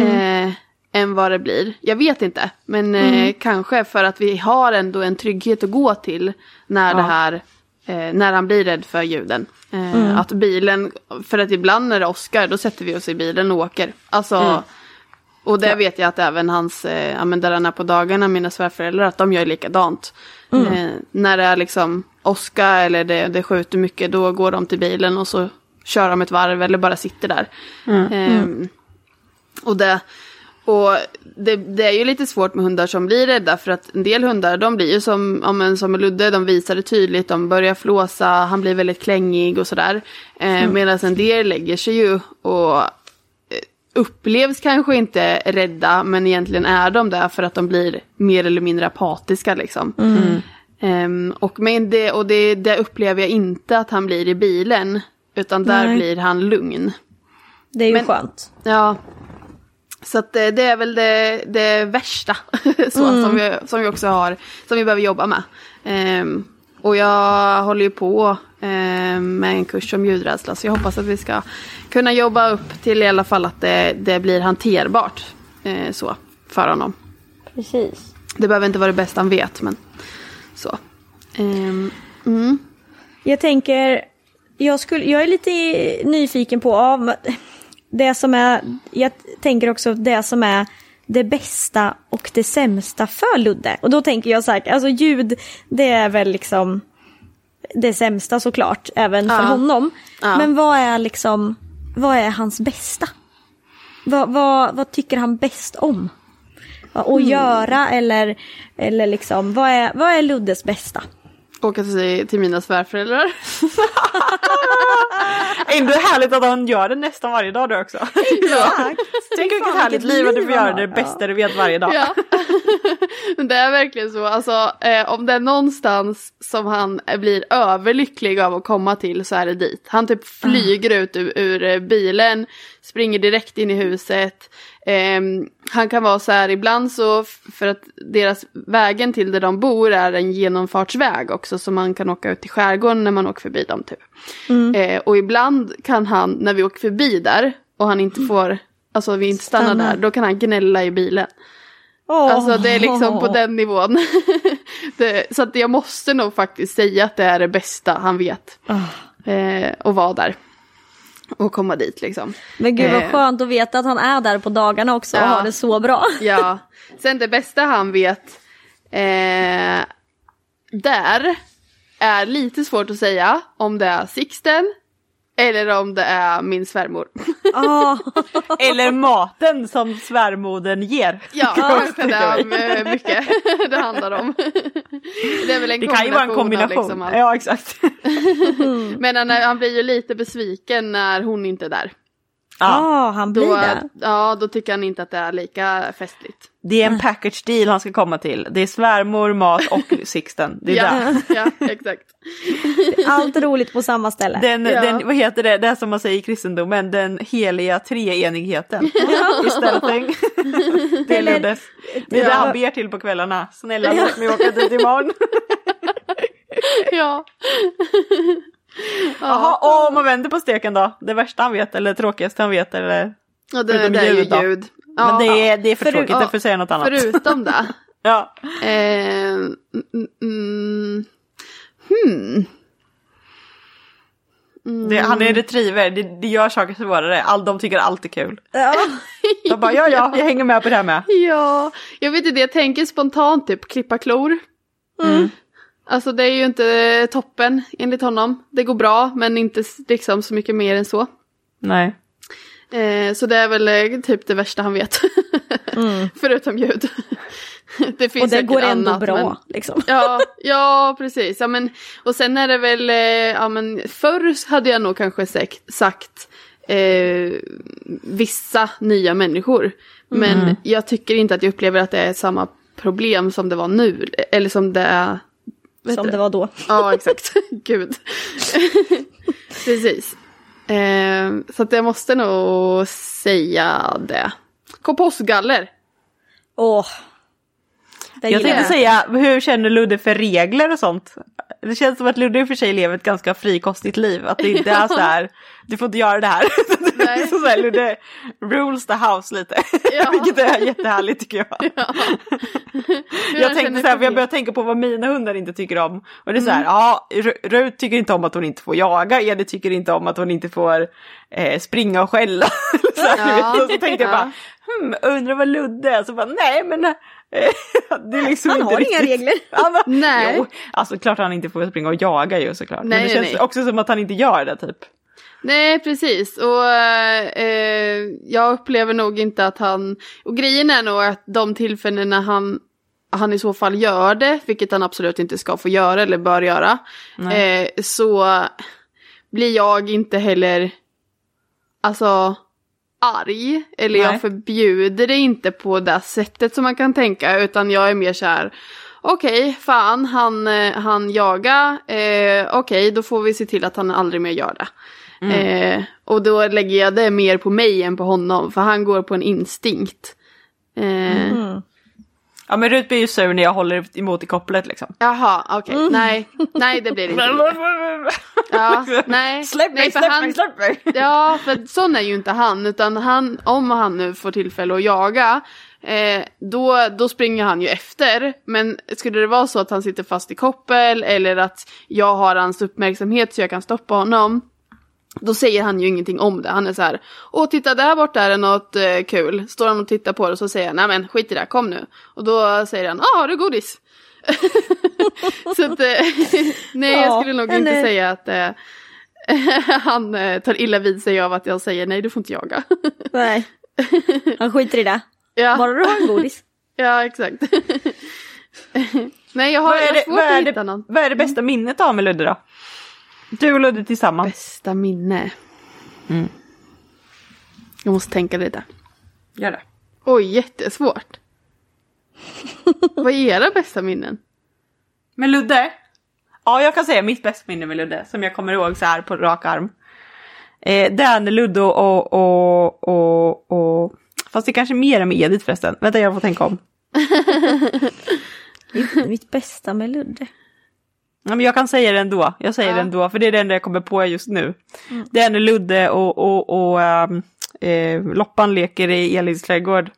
Speaker 3: Eh, än vad det blir. Jag vet inte, men eh, kanske för att vi har ändå en trygghet att gå till när det här, eh, när han blir rädd för ljuden. Eh, Att bilen, för att ibland när det åskar då sätter vi oss i bilen och åker. Alltså, och det vet jag att även hans, eh, ja men där han är på dagarna, mina svärföräldrar, att de gör likadant. Eh, när det är liksom åska eller det, det skjuter mycket, då går de till bilen och så kör de ett varv eller bara sitter där. Och det, och det, det är ju lite svårt med hundar som blir rädda för att en del hundar de blir ju som, ja, men som Ludde, de visar det tydligt, de börjar flåsa, han blir väldigt klängig och sådär. Eh, Medan en del lägger sig ju och eh, upplevs kanske inte rädda men egentligen är de där för att de blir mer eller mindre apatiska liksom. Ehm, och men det, och det, det upplever jag inte att han blir i bilen utan där
Speaker 2: Nej.
Speaker 3: blir han lugn.
Speaker 2: Det är ju
Speaker 3: Men-
Speaker 2: skönt.
Speaker 3: Ja. Så att det, det är väl det, det värsta så, som, vi, som vi också har, som vi behöver jobba med. Ehm, och jag håller ju på ehm, med en kurs om ljudrädsla så jag hoppas att vi ska kunna jobba upp till i alla fall att det, det blir hanterbart eh, så för honom.
Speaker 2: Precis.
Speaker 3: Det behöver inte vara det bästa han vet men så. Ehm, mm.
Speaker 2: Jag tänker, jag, skulle, jag är lite nyfiken på, men det som är, jag tänker också det som är det bästa och det sämsta för Ludde. Och då tänker jag så här, alltså ljud, det är väl liksom det sämsta såklart, även för
Speaker 3: Ja.
Speaker 2: honom.
Speaker 3: Ja.
Speaker 2: Men vad är liksom, vad är hans bästa? Vad, vad, vad tycker han bäst om? Att
Speaker 3: Mm.
Speaker 2: göra eller, eller liksom, vad är, vad är Luddes bästa?
Speaker 3: Åka till, till mina svärföräldrar.
Speaker 4: Ändå härligt att han gör det nästan varje dag du också.
Speaker 2: Exakt.
Speaker 4: Tänk vilket härligt liv att du får göra det bästa du vet varje dag.
Speaker 3: Ja. Men det är verkligen så. Alltså, eh, om det är någonstans som han blir överlycklig av att komma till så är det dit. Han typ flyger ut ur, ur eh, bilen, springer direkt in i huset. Ehm, han kan vara så här ibland så, för att deras vägen till där de bor är en genomfartsväg också så man kan åka ut i skärgården när man åker förbi dem typ. Eh, och ibland kan han, när vi åker förbi där och han inte får, alltså vi inte stannar
Speaker 2: Stanna.
Speaker 3: där, då kan han gnälla i bilen.
Speaker 2: Åh.
Speaker 3: Alltså det är liksom på den nivån. det, så att jag måste nog faktiskt säga att det är det bästa han vet. Eh, att vara där. Och komma dit liksom.
Speaker 2: Men gud vad
Speaker 3: Eh.
Speaker 2: skönt att veta att han är där på dagarna också och
Speaker 3: Ja.
Speaker 2: har det så bra.
Speaker 3: Ja. Sen det bästa han vet eh, där är lite svårt att säga om det är Sixten eller om det är min svärmor.
Speaker 2: Ah,
Speaker 4: Eller maten som svärmodern ger.
Speaker 3: Ja, det är mycket det handlar om. Det är väl en
Speaker 4: Det kan ju vara en kombination.
Speaker 3: Liksom
Speaker 4: ja, exakt.
Speaker 3: Men han, han blir ju lite besviken när hon inte är där.
Speaker 4: Ja,
Speaker 2: ah, han blir
Speaker 3: Då,
Speaker 2: det.
Speaker 3: ja, då tycker han inte att det är lika festligt.
Speaker 4: Det är en package deal han ska komma till. Det är svärmor, mat och Sixten. Det är
Speaker 3: Ja, ja, exakt.
Speaker 2: Allt roligt på samma ställe.
Speaker 4: Den,
Speaker 3: Ja.
Speaker 4: den, vad heter det, det är som man säger i kristendomen, den heliga treenigheten. Istället för Det är Luddes. Det är det han ber till på kvällarna. Snälla låt mig åka dit imorgon.
Speaker 3: Ja.
Speaker 4: Jaha, och om man vänder på steken då? Det värsta han vet eller tråkigaste han vet eller?
Speaker 3: Ja, det, det är ju
Speaker 4: ljud
Speaker 3: ljud.
Speaker 4: Men
Speaker 3: Ja,
Speaker 4: det är, det är för tråkigt,
Speaker 3: ja,
Speaker 4: jag får säga något annat.
Speaker 3: Förutom det.
Speaker 4: Ja.
Speaker 3: Eh, mm, mm, hmm.
Speaker 4: Det, han är retriever, det, det gör saker svårare. All, de tycker allt är kul.
Speaker 2: Ja.
Speaker 4: De bara ja ja, jag hänger med på det här med.
Speaker 3: Ja, jag vet inte, jag tänker spontant typ klippa klor.
Speaker 4: Mm.
Speaker 3: Alltså det är ju inte toppen enligt honom. Det går bra men inte liksom så mycket mer än så.
Speaker 4: Nej.
Speaker 3: Eh, så det är väl eh, typ det värsta han vet. Förutom ljud. det finns
Speaker 2: Och det går ändå
Speaker 3: annat,
Speaker 2: bra.
Speaker 3: men-
Speaker 2: Liksom.
Speaker 3: Ja, ja precis. Ja, men, och sen är det väl, eh, ja men förr hade jag nog kanske sagt, sagt eh, vissa nya människor. Men jag tycker inte att jag upplever att det är samma problem som det var nu. Eller som det är...
Speaker 2: Som det var då.
Speaker 3: Ja, exakt. Gud. precis. Eh, så att jag måste nog säga det. Kompostgaller.
Speaker 2: Åh.
Speaker 4: Jag tänkte säga, hur känner Ludde för regler och sånt? Det känns som att Ludde i och för sig lever ett ganska frikostigt liv. Att det inte är så här, du får inte göra det här. Det är
Speaker 3: Nej.
Speaker 4: så här Ludde rules the house lite.
Speaker 3: Ja.
Speaker 4: Vilket är jättehärligt tycker jag.
Speaker 3: Ja.
Speaker 4: Jag tänkte så här, för jag började tänka på vad mina hundar inte tycker om. Och det är så här, ja, Ru- Rut tycker inte om att hon inte får jaga, Edith tycker inte om att hon inte får eh, springa och skälla. så här,
Speaker 3: Ja.
Speaker 4: Och så tänkte jag
Speaker 3: Ja.
Speaker 4: bara, hmm, undrar vad Ludde är? Så bara, nej men liksom
Speaker 2: Han har inga regler.
Speaker 4: Bara,
Speaker 3: Nej.
Speaker 4: Jo, alltså klart han inte får springa och jaga ju såklart.
Speaker 3: Nej,
Speaker 4: men det
Speaker 3: nej,
Speaker 4: känns
Speaker 3: nej.
Speaker 4: också som att han inte gör det typ.
Speaker 3: Nej, precis. Och eh, jag upplever nog inte att han... Och grejen är nog att de tillfällena han, han i så fall gör det, vilket han absolut inte ska få göra eller bör göra, eh, så blir jag inte heller alltså arg. Eller
Speaker 4: Nej.
Speaker 3: jag förbjuder det inte på det sättet som man kan tänka, utan jag är mer så här Okej, fan, han, eh, han jagar. Eh, Okej, då får vi se till att han aldrig mer gör det. Eh, och då lägger jag det mer på mig än på honom, för han går på en instinkt. Eh,
Speaker 4: Ja men Rut blir ju sur när jag håller emot i kopplet liksom.
Speaker 3: Jaha, okej, nej, nej det blir det inte. Ja, nej,
Speaker 4: Släpp mig,
Speaker 3: nej,
Speaker 4: släpp
Speaker 3: han-
Speaker 4: mig, släpp mig!
Speaker 3: Ja, för sån är ju inte han, utan han, om han nu får tillfälle att jaga, eh, då, då springer han ju efter. Men skulle det vara så att han sitter fast i koppel eller att jag har hans uppmärksamhet så jag kan stoppa honom, då säger han ju ingenting om det. Han är så här, åh titta där borta är det något eh, kul. Står han och tittar på det och så säger han, nej men skit i det, kom nu. Och då säger han, ah har du godis? så att, eh, nej jag
Speaker 2: Ja,
Speaker 3: skulle nog inte
Speaker 2: eh,
Speaker 3: säga att eh, han eh, tar illa vid sig av att jag säger nej du får inte jaga.
Speaker 2: Nej. Han skiter i det.
Speaker 3: ja,
Speaker 2: Bara du har en godis.
Speaker 3: ja exakt. nej jag har,
Speaker 4: Vad
Speaker 3: jag
Speaker 4: är,
Speaker 3: har
Speaker 4: det,
Speaker 3: svårt
Speaker 4: vad,
Speaker 3: att
Speaker 4: är
Speaker 3: hitta
Speaker 4: det,
Speaker 3: någon.
Speaker 4: vad är det bästa minnet du har med Ludde då? Du och Ludde tillsammans.
Speaker 3: Bästa minne. Jag måste tänka lite.
Speaker 4: Gör det.
Speaker 3: Oj, jättesvårt. Vad är era bästa minnen?
Speaker 4: Med Ludde? Ja, jag kan säga mitt bästa minne med Ludde, som jag kommer ihåg så här på rak arm. Eh, det är när Ludde och, och, och, och... Fast det är kanske mer än med Edith förresten. Vänta, jag får tänka om.
Speaker 2: Mitt bästa med Ludde.
Speaker 4: Ja, men jag kan säga det ändå. Jag säger det ändå, för det är det enda jag kommer på just nu. Det är när Ludde och, och, och ehm, eh, Loppan leker i Elins trädgård.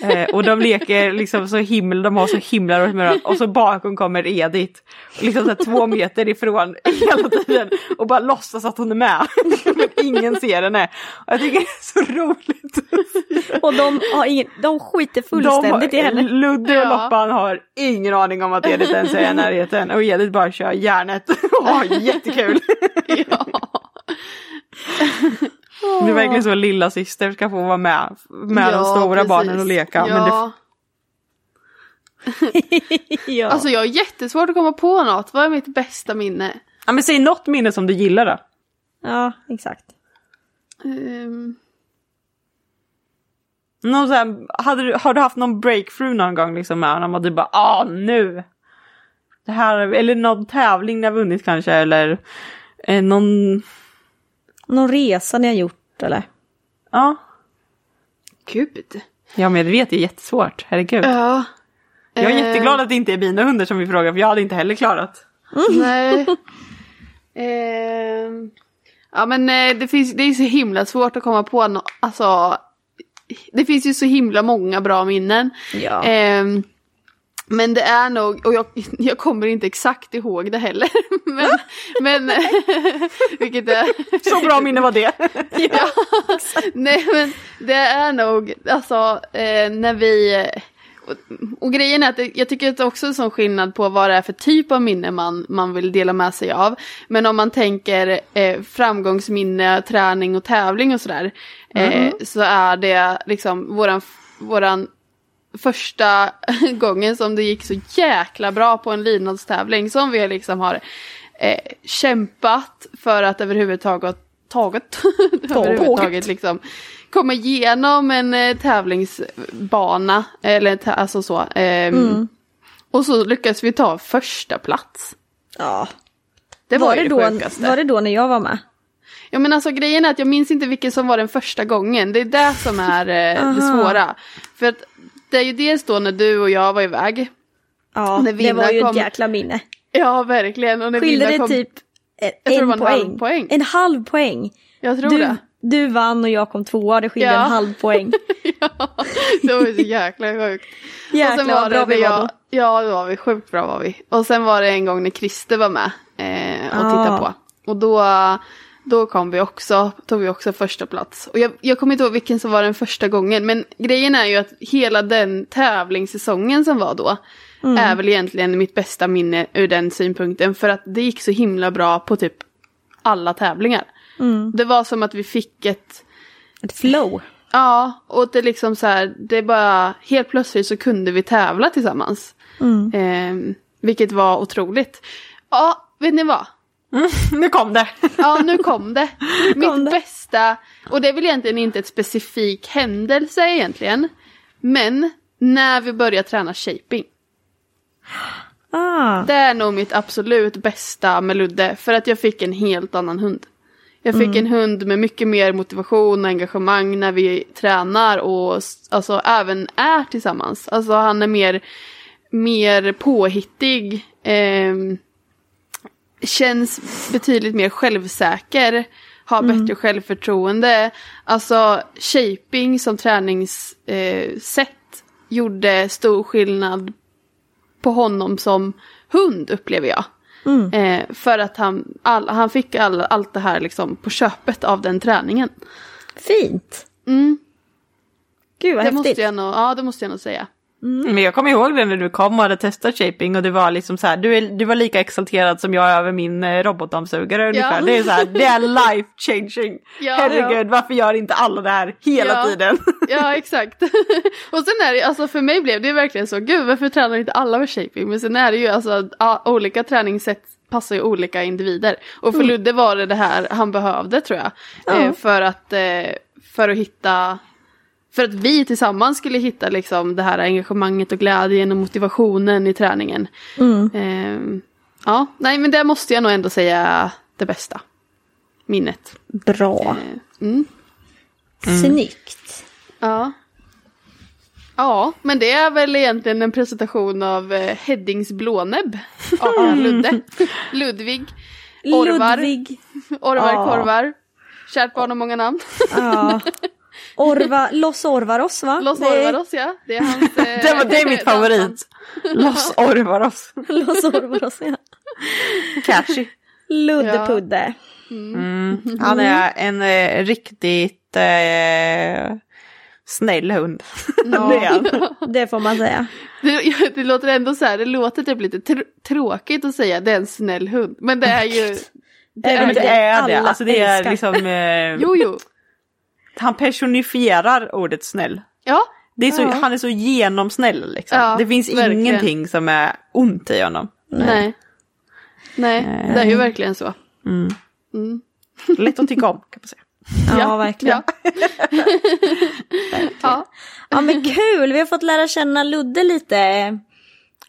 Speaker 4: Eh, och de leker liksom så himla, de har så himla roligt med varandra. Och så bakom kommer Edith. Liksom så här två meter ifrån hela tiden. Och bara låtsas att hon är med. Men ingen ser henne. Och jag tycker det är så roligt.
Speaker 2: Och de, har ingen, de skiter fullständigt
Speaker 4: de,
Speaker 2: i henne.
Speaker 4: Ludde och
Speaker 3: Ja.
Speaker 4: Loppan har ingen aning om att Edith ens är i närheten. Och Edith bara kör järnet och har jättekul.
Speaker 3: ja.
Speaker 4: Det är verkligen så lilla syster ska få vara med, med de
Speaker 3: Ja,
Speaker 4: stora
Speaker 3: precis.
Speaker 4: barnen och leka. Men det,
Speaker 3: Ja.
Speaker 2: ja.
Speaker 3: Alltså jag har jättesvårt att komma på något. Vad är mitt bästa minne?
Speaker 4: ja, men säg något minne som du gillar då.
Speaker 2: ja, exakt.
Speaker 3: Ehm,
Speaker 4: Någon så här, hade du, har du haft någon breakthrough någon gång liksom med honom och du bara ah nu. Det här, eller någon tävling ni har vunnit kanske eller eh, någon,
Speaker 2: Någon resa ni har gjort eller?
Speaker 4: ja.
Speaker 3: Gud.
Speaker 4: Ja men jag vet det är jättesvårt, herregud.
Speaker 3: Ja.
Speaker 4: Jag är
Speaker 3: Eh,
Speaker 4: jätteglad att det inte är mina hundar som vi frågar för jag hade inte heller klarat.
Speaker 3: Nej. Ehm, ja men eh, det, finns, det är så himla svårt att komma på något. Alltså. Det finns ju så himla många bra minnen.
Speaker 2: Ja.
Speaker 3: Ehm, men det är nog, och jag, jag kommer inte exakt ihåg det heller. Men, men vilket är...
Speaker 4: Så bra minne var det.
Speaker 3: ja, nej men det är nog, alltså eh, när vi... Och, och grejen är att jag tycker att det är också en sån skillnad på vad det är för typ av minne man, man vill dela med sig av. Men om man tänker eh, framgångsminne, träning och tävling och sådär. Eh, så är det liksom våran, våran första gången som det gick så jäkla bra på en lydnadstävling som vi liksom har eh, kämpat för att överhuvudtaget taget, överhuvudtaget liksom komma igenom en eh, tävlingsbana eller alltså så. ehm, Och så lyckades vi ta första plats.
Speaker 2: ja.
Speaker 3: Det var,
Speaker 2: Var det, då,
Speaker 3: sjukaste.
Speaker 2: var det då när jag var med?
Speaker 3: Ja men alltså grejen är att jag minns inte vilken som var den första gången. Det är det som är eh, det svåra. För att det är ju dels då när du och jag var iväg.
Speaker 2: Ja,
Speaker 3: När
Speaker 2: det var ju
Speaker 3: kom-
Speaker 2: ett jäkla minne.
Speaker 3: Ja verkligen. Och när
Speaker 2: Skilde det
Speaker 3: kom...
Speaker 2: typ en, en,
Speaker 3: var en
Speaker 2: poäng.
Speaker 3: poäng.
Speaker 2: En halv poäng.
Speaker 3: Jag tror
Speaker 2: Du,
Speaker 3: det.
Speaker 2: du vann och jag kom tvåa, det skilde
Speaker 3: Ja.
Speaker 2: en halv poäng.
Speaker 3: ja, det var ju så jäkla sjukt.
Speaker 2: Jäklar vad bra
Speaker 3: när
Speaker 2: vi var
Speaker 3: jag,
Speaker 2: då.
Speaker 3: Ja det var vi, sjukt bra var vi. Och sen var det en gång när Christer var med eh, och
Speaker 2: Ah.
Speaker 3: tittade på. Och då, då kom vi också, tog vi också första plats. Och jag, jag kommer inte ihåg vilken som var den första gången. Men grejen är ju att hela den tävlingssäsongen som var då.
Speaker 2: Mm.
Speaker 3: Är väl egentligen mitt bästa minne ur den synpunkten. För att det gick så himla bra på typ alla tävlingar.
Speaker 2: Mm.
Speaker 3: Det var som att vi fick ett
Speaker 2: Ett flow.
Speaker 3: Ja, och det liksom så här, det bara helt plötsligt så kunde vi tävla tillsammans.
Speaker 2: Mm.
Speaker 3: Eh, vilket var otroligt. Ja, vet ni vad?
Speaker 4: Nu kom det.
Speaker 3: Ja, nu kom det. Mitt
Speaker 2: kom det.
Speaker 3: bästa, och det är väl egentligen inte ett specifik händelse egentligen. Men när vi började träna shaping.
Speaker 2: Ah.
Speaker 3: Det är nog mitt absolut bästa med Ludde. För att jag fick en helt annan hund. Jag fick en hund med mycket mer motivation och engagemang när vi tränar och alltså även är tillsammans. Alltså han är mer, mer påhittig. ehm, känns betydligt mer självsäker. Har bättre självförtroende. Alltså shaping som träningssätt eh, gjorde stor skillnad på honom som hund upplever jag. Eh, för att han, all, han fick all, allt det här liksom på köpet av den träningen.
Speaker 2: Fint.
Speaker 3: Mm,
Speaker 2: Gud vad
Speaker 3: det,
Speaker 2: häftigt.
Speaker 3: måste jag nog, ja, det måste jag nog säga.
Speaker 4: Men jag kommer ihåg det när du kom och hade testat shaping och det var liksom så här, du, är, du var lika exalterad som jag över min eh, robotdammsugare ungefär. Det är så här, det är life changing.
Speaker 3: Ja.
Speaker 4: Herregud, varför gör inte alla det här hela
Speaker 3: Ja.
Speaker 4: tiden?
Speaker 3: Ja, exakt. och sen är det, alltså för mig blev det verkligen så, gud varför tränar inte alla med shaping? Men sen är det ju alltså, ja, olika träningssätt passar ju olika individer. Och för Ludde var det det här han behövde tror jag. Eh, för, att, eh, för att hitta, för att vi tillsammans skulle hitta liksom det här engagemanget och glädjen och motivationen i träningen. Eh, ja, nej men det måste jag nog ändå säga det bästa. Minnet.
Speaker 2: Bra.
Speaker 3: Eh, mm.
Speaker 2: Snyggt.
Speaker 3: Ja. Ja, men det är väl egentligen en presentation av eh, Heddings blånäbb. Av Ludde. Ludvig. Orvar.
Speaker 2: Ludvig.
Speaker 3: Orvar,
Speaker 2: Ja.
Speaker 3: korvar. Kärt barn och många namn.
Speaker 2: Ja. Orva, Los Orvaros va?
Speaker 3: Los
Speaker 2: Det
Speaker 3: Orvaros ja. Det är, hans, eh,
Speaker 4: Det, var, det är mitt favorit. Los Orvaros.
Speaker 2: Los Orvaros ja.
Speaker 4: Catchy.
Speaker 2: Luddepudde.
Speaker 4: Mm. Han är en eh, riktigt eh, snäll hund.
Speaker 3: Ja.
Speaker 4: det.
Speaker 2: Det får man säga.
Speaker 3: Det, det låter ändå så här, det låter typ lite tr- tråkigt att säga det är en snäll hund. Men det är ju... Det är
Speaker 4: det. är det.
Speaker 2: alla
Speaker 4: Alltså det är
Speaker 2: älskar.
Speaker 4: liksom... Eh,
Speaker 3: Jo, jo.
Speaker 4: Han personifierar ordet snäll.
Speaker 3: Ja,
Speaker 4: Det är så,
Speaker 2: Ja.
Speaker 4: Han är så genomsnäll liksom.
Speaker 3: Ja,
Speaker 4: det finns
Speaker 3: verkligen.
Speaker 4: ingenting som är ont i honom.
Speaker 3: nej. Nej, det är ju verkligen så.
Speaker 4: Mm.
Speaker 3: Mm.
Speaker 4: Lätt att tycka om kan man säga.
Speaker 2: Ja,
Speaker 3: Ja,
Speaker 2: verkligen.
Speaker 3: Ja. ja.
Speaker 2: Ja men kul, vi har fått lära känna Ludde lite.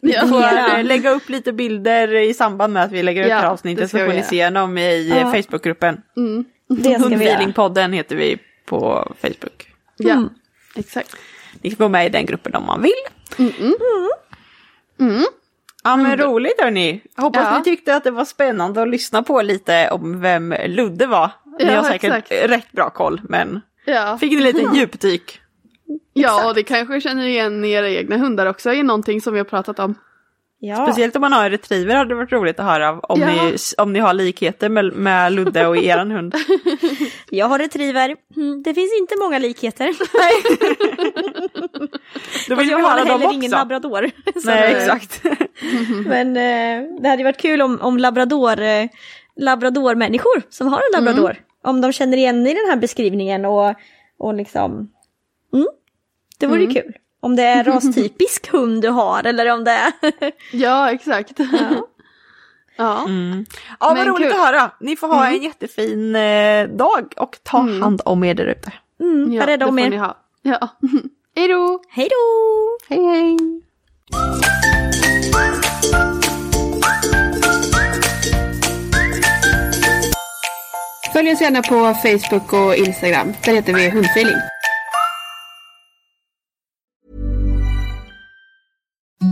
Speaker 3: Ja.
Speaker 2: Mera.
Speaker 4: eh, lägga upp lite bilder i samband med att vi lägger upp
Speaker 3: Ja,
Speaker 4: det här avsnittet så får ni se dem i eh,
Speaker 2: Ja.
Speaker 4: Facebookgruppen.
Speaker 3: Mm.
Speaker 2: Det ska vi göra.
Speaker 4: Hundfeelingpodden heter vi på Facebook.
Speaker 3: ja.
Speaker 2: Mm.
Speaker 3: Exakt.
Speaker 4: Ni kan gå med i den gruppen om man vill.
Speaker 3: Mm. Mm.
Speaker 4: Ja men roligt hörni. Hoppas
Speaker 3: Ja.
Speaker 4: ni tyckte att det var spännande att lyssna på lite om vem Ludde var. Ni
Speaker 3: Ja,
Speaker 4: har säkert
Speaker 3: exakt.
Speaker 4: rätt bra koll men
Speaker 3: Ja.
Speaker 4: fick ni lite djupdyk.
Speaker 3: ja, och det kanske känner igen era egna hundar också i någonting som vi har pratat om.
Speaker 2: Ja.
Speaker 4: Speciellt om man har en retriever hade det varit roligt att höra om,
Speaker 3: Ja.
Speaker 4: ni, om ni har likheter med, med Ludde och eran hund.
Speaker 2: Jag har retriever. Mm, det finns inte många likheter.
Speaker 4: Då vill vi
Speaker 2: jag har heller ingen labrador.
Speaker 4: Nej exakt.
Speaker 2: Men eh, det hade varit kul om, om labrador, eh, labradormänniskor som har en labrador, om de känner igen i den här beskrivningen och, och liksom, mm, det vore ju kul. Om det är rastypisk hund du har eller om det är...
Speaker 3: Ja, exakt.
Speaker 2: ja.
Speaker 3: Ja.
Speaker 4: Mm. Ja vad
Speaker 3: Men
Speaker 4: roligt
Speaker 3: kul.
Speaker 4: att höra. Ni får ha en jättefin eh, dag och ta hand om er där ute.
Speaker 2: Mm,
Speaker 3: ja
Speaker 2: var rädda
Speaker 3: det
Speaker 2: om
Speaker 3: får ni
Speaker 2: er.
Speaker 3: ha. Ja. Hej då!
Speaker 2: Hej då!
Speaker 4: Hej hej!
Speaker 3: Följ oss gärna på Facebook och Instagram. Där heter vi Hundfeeling.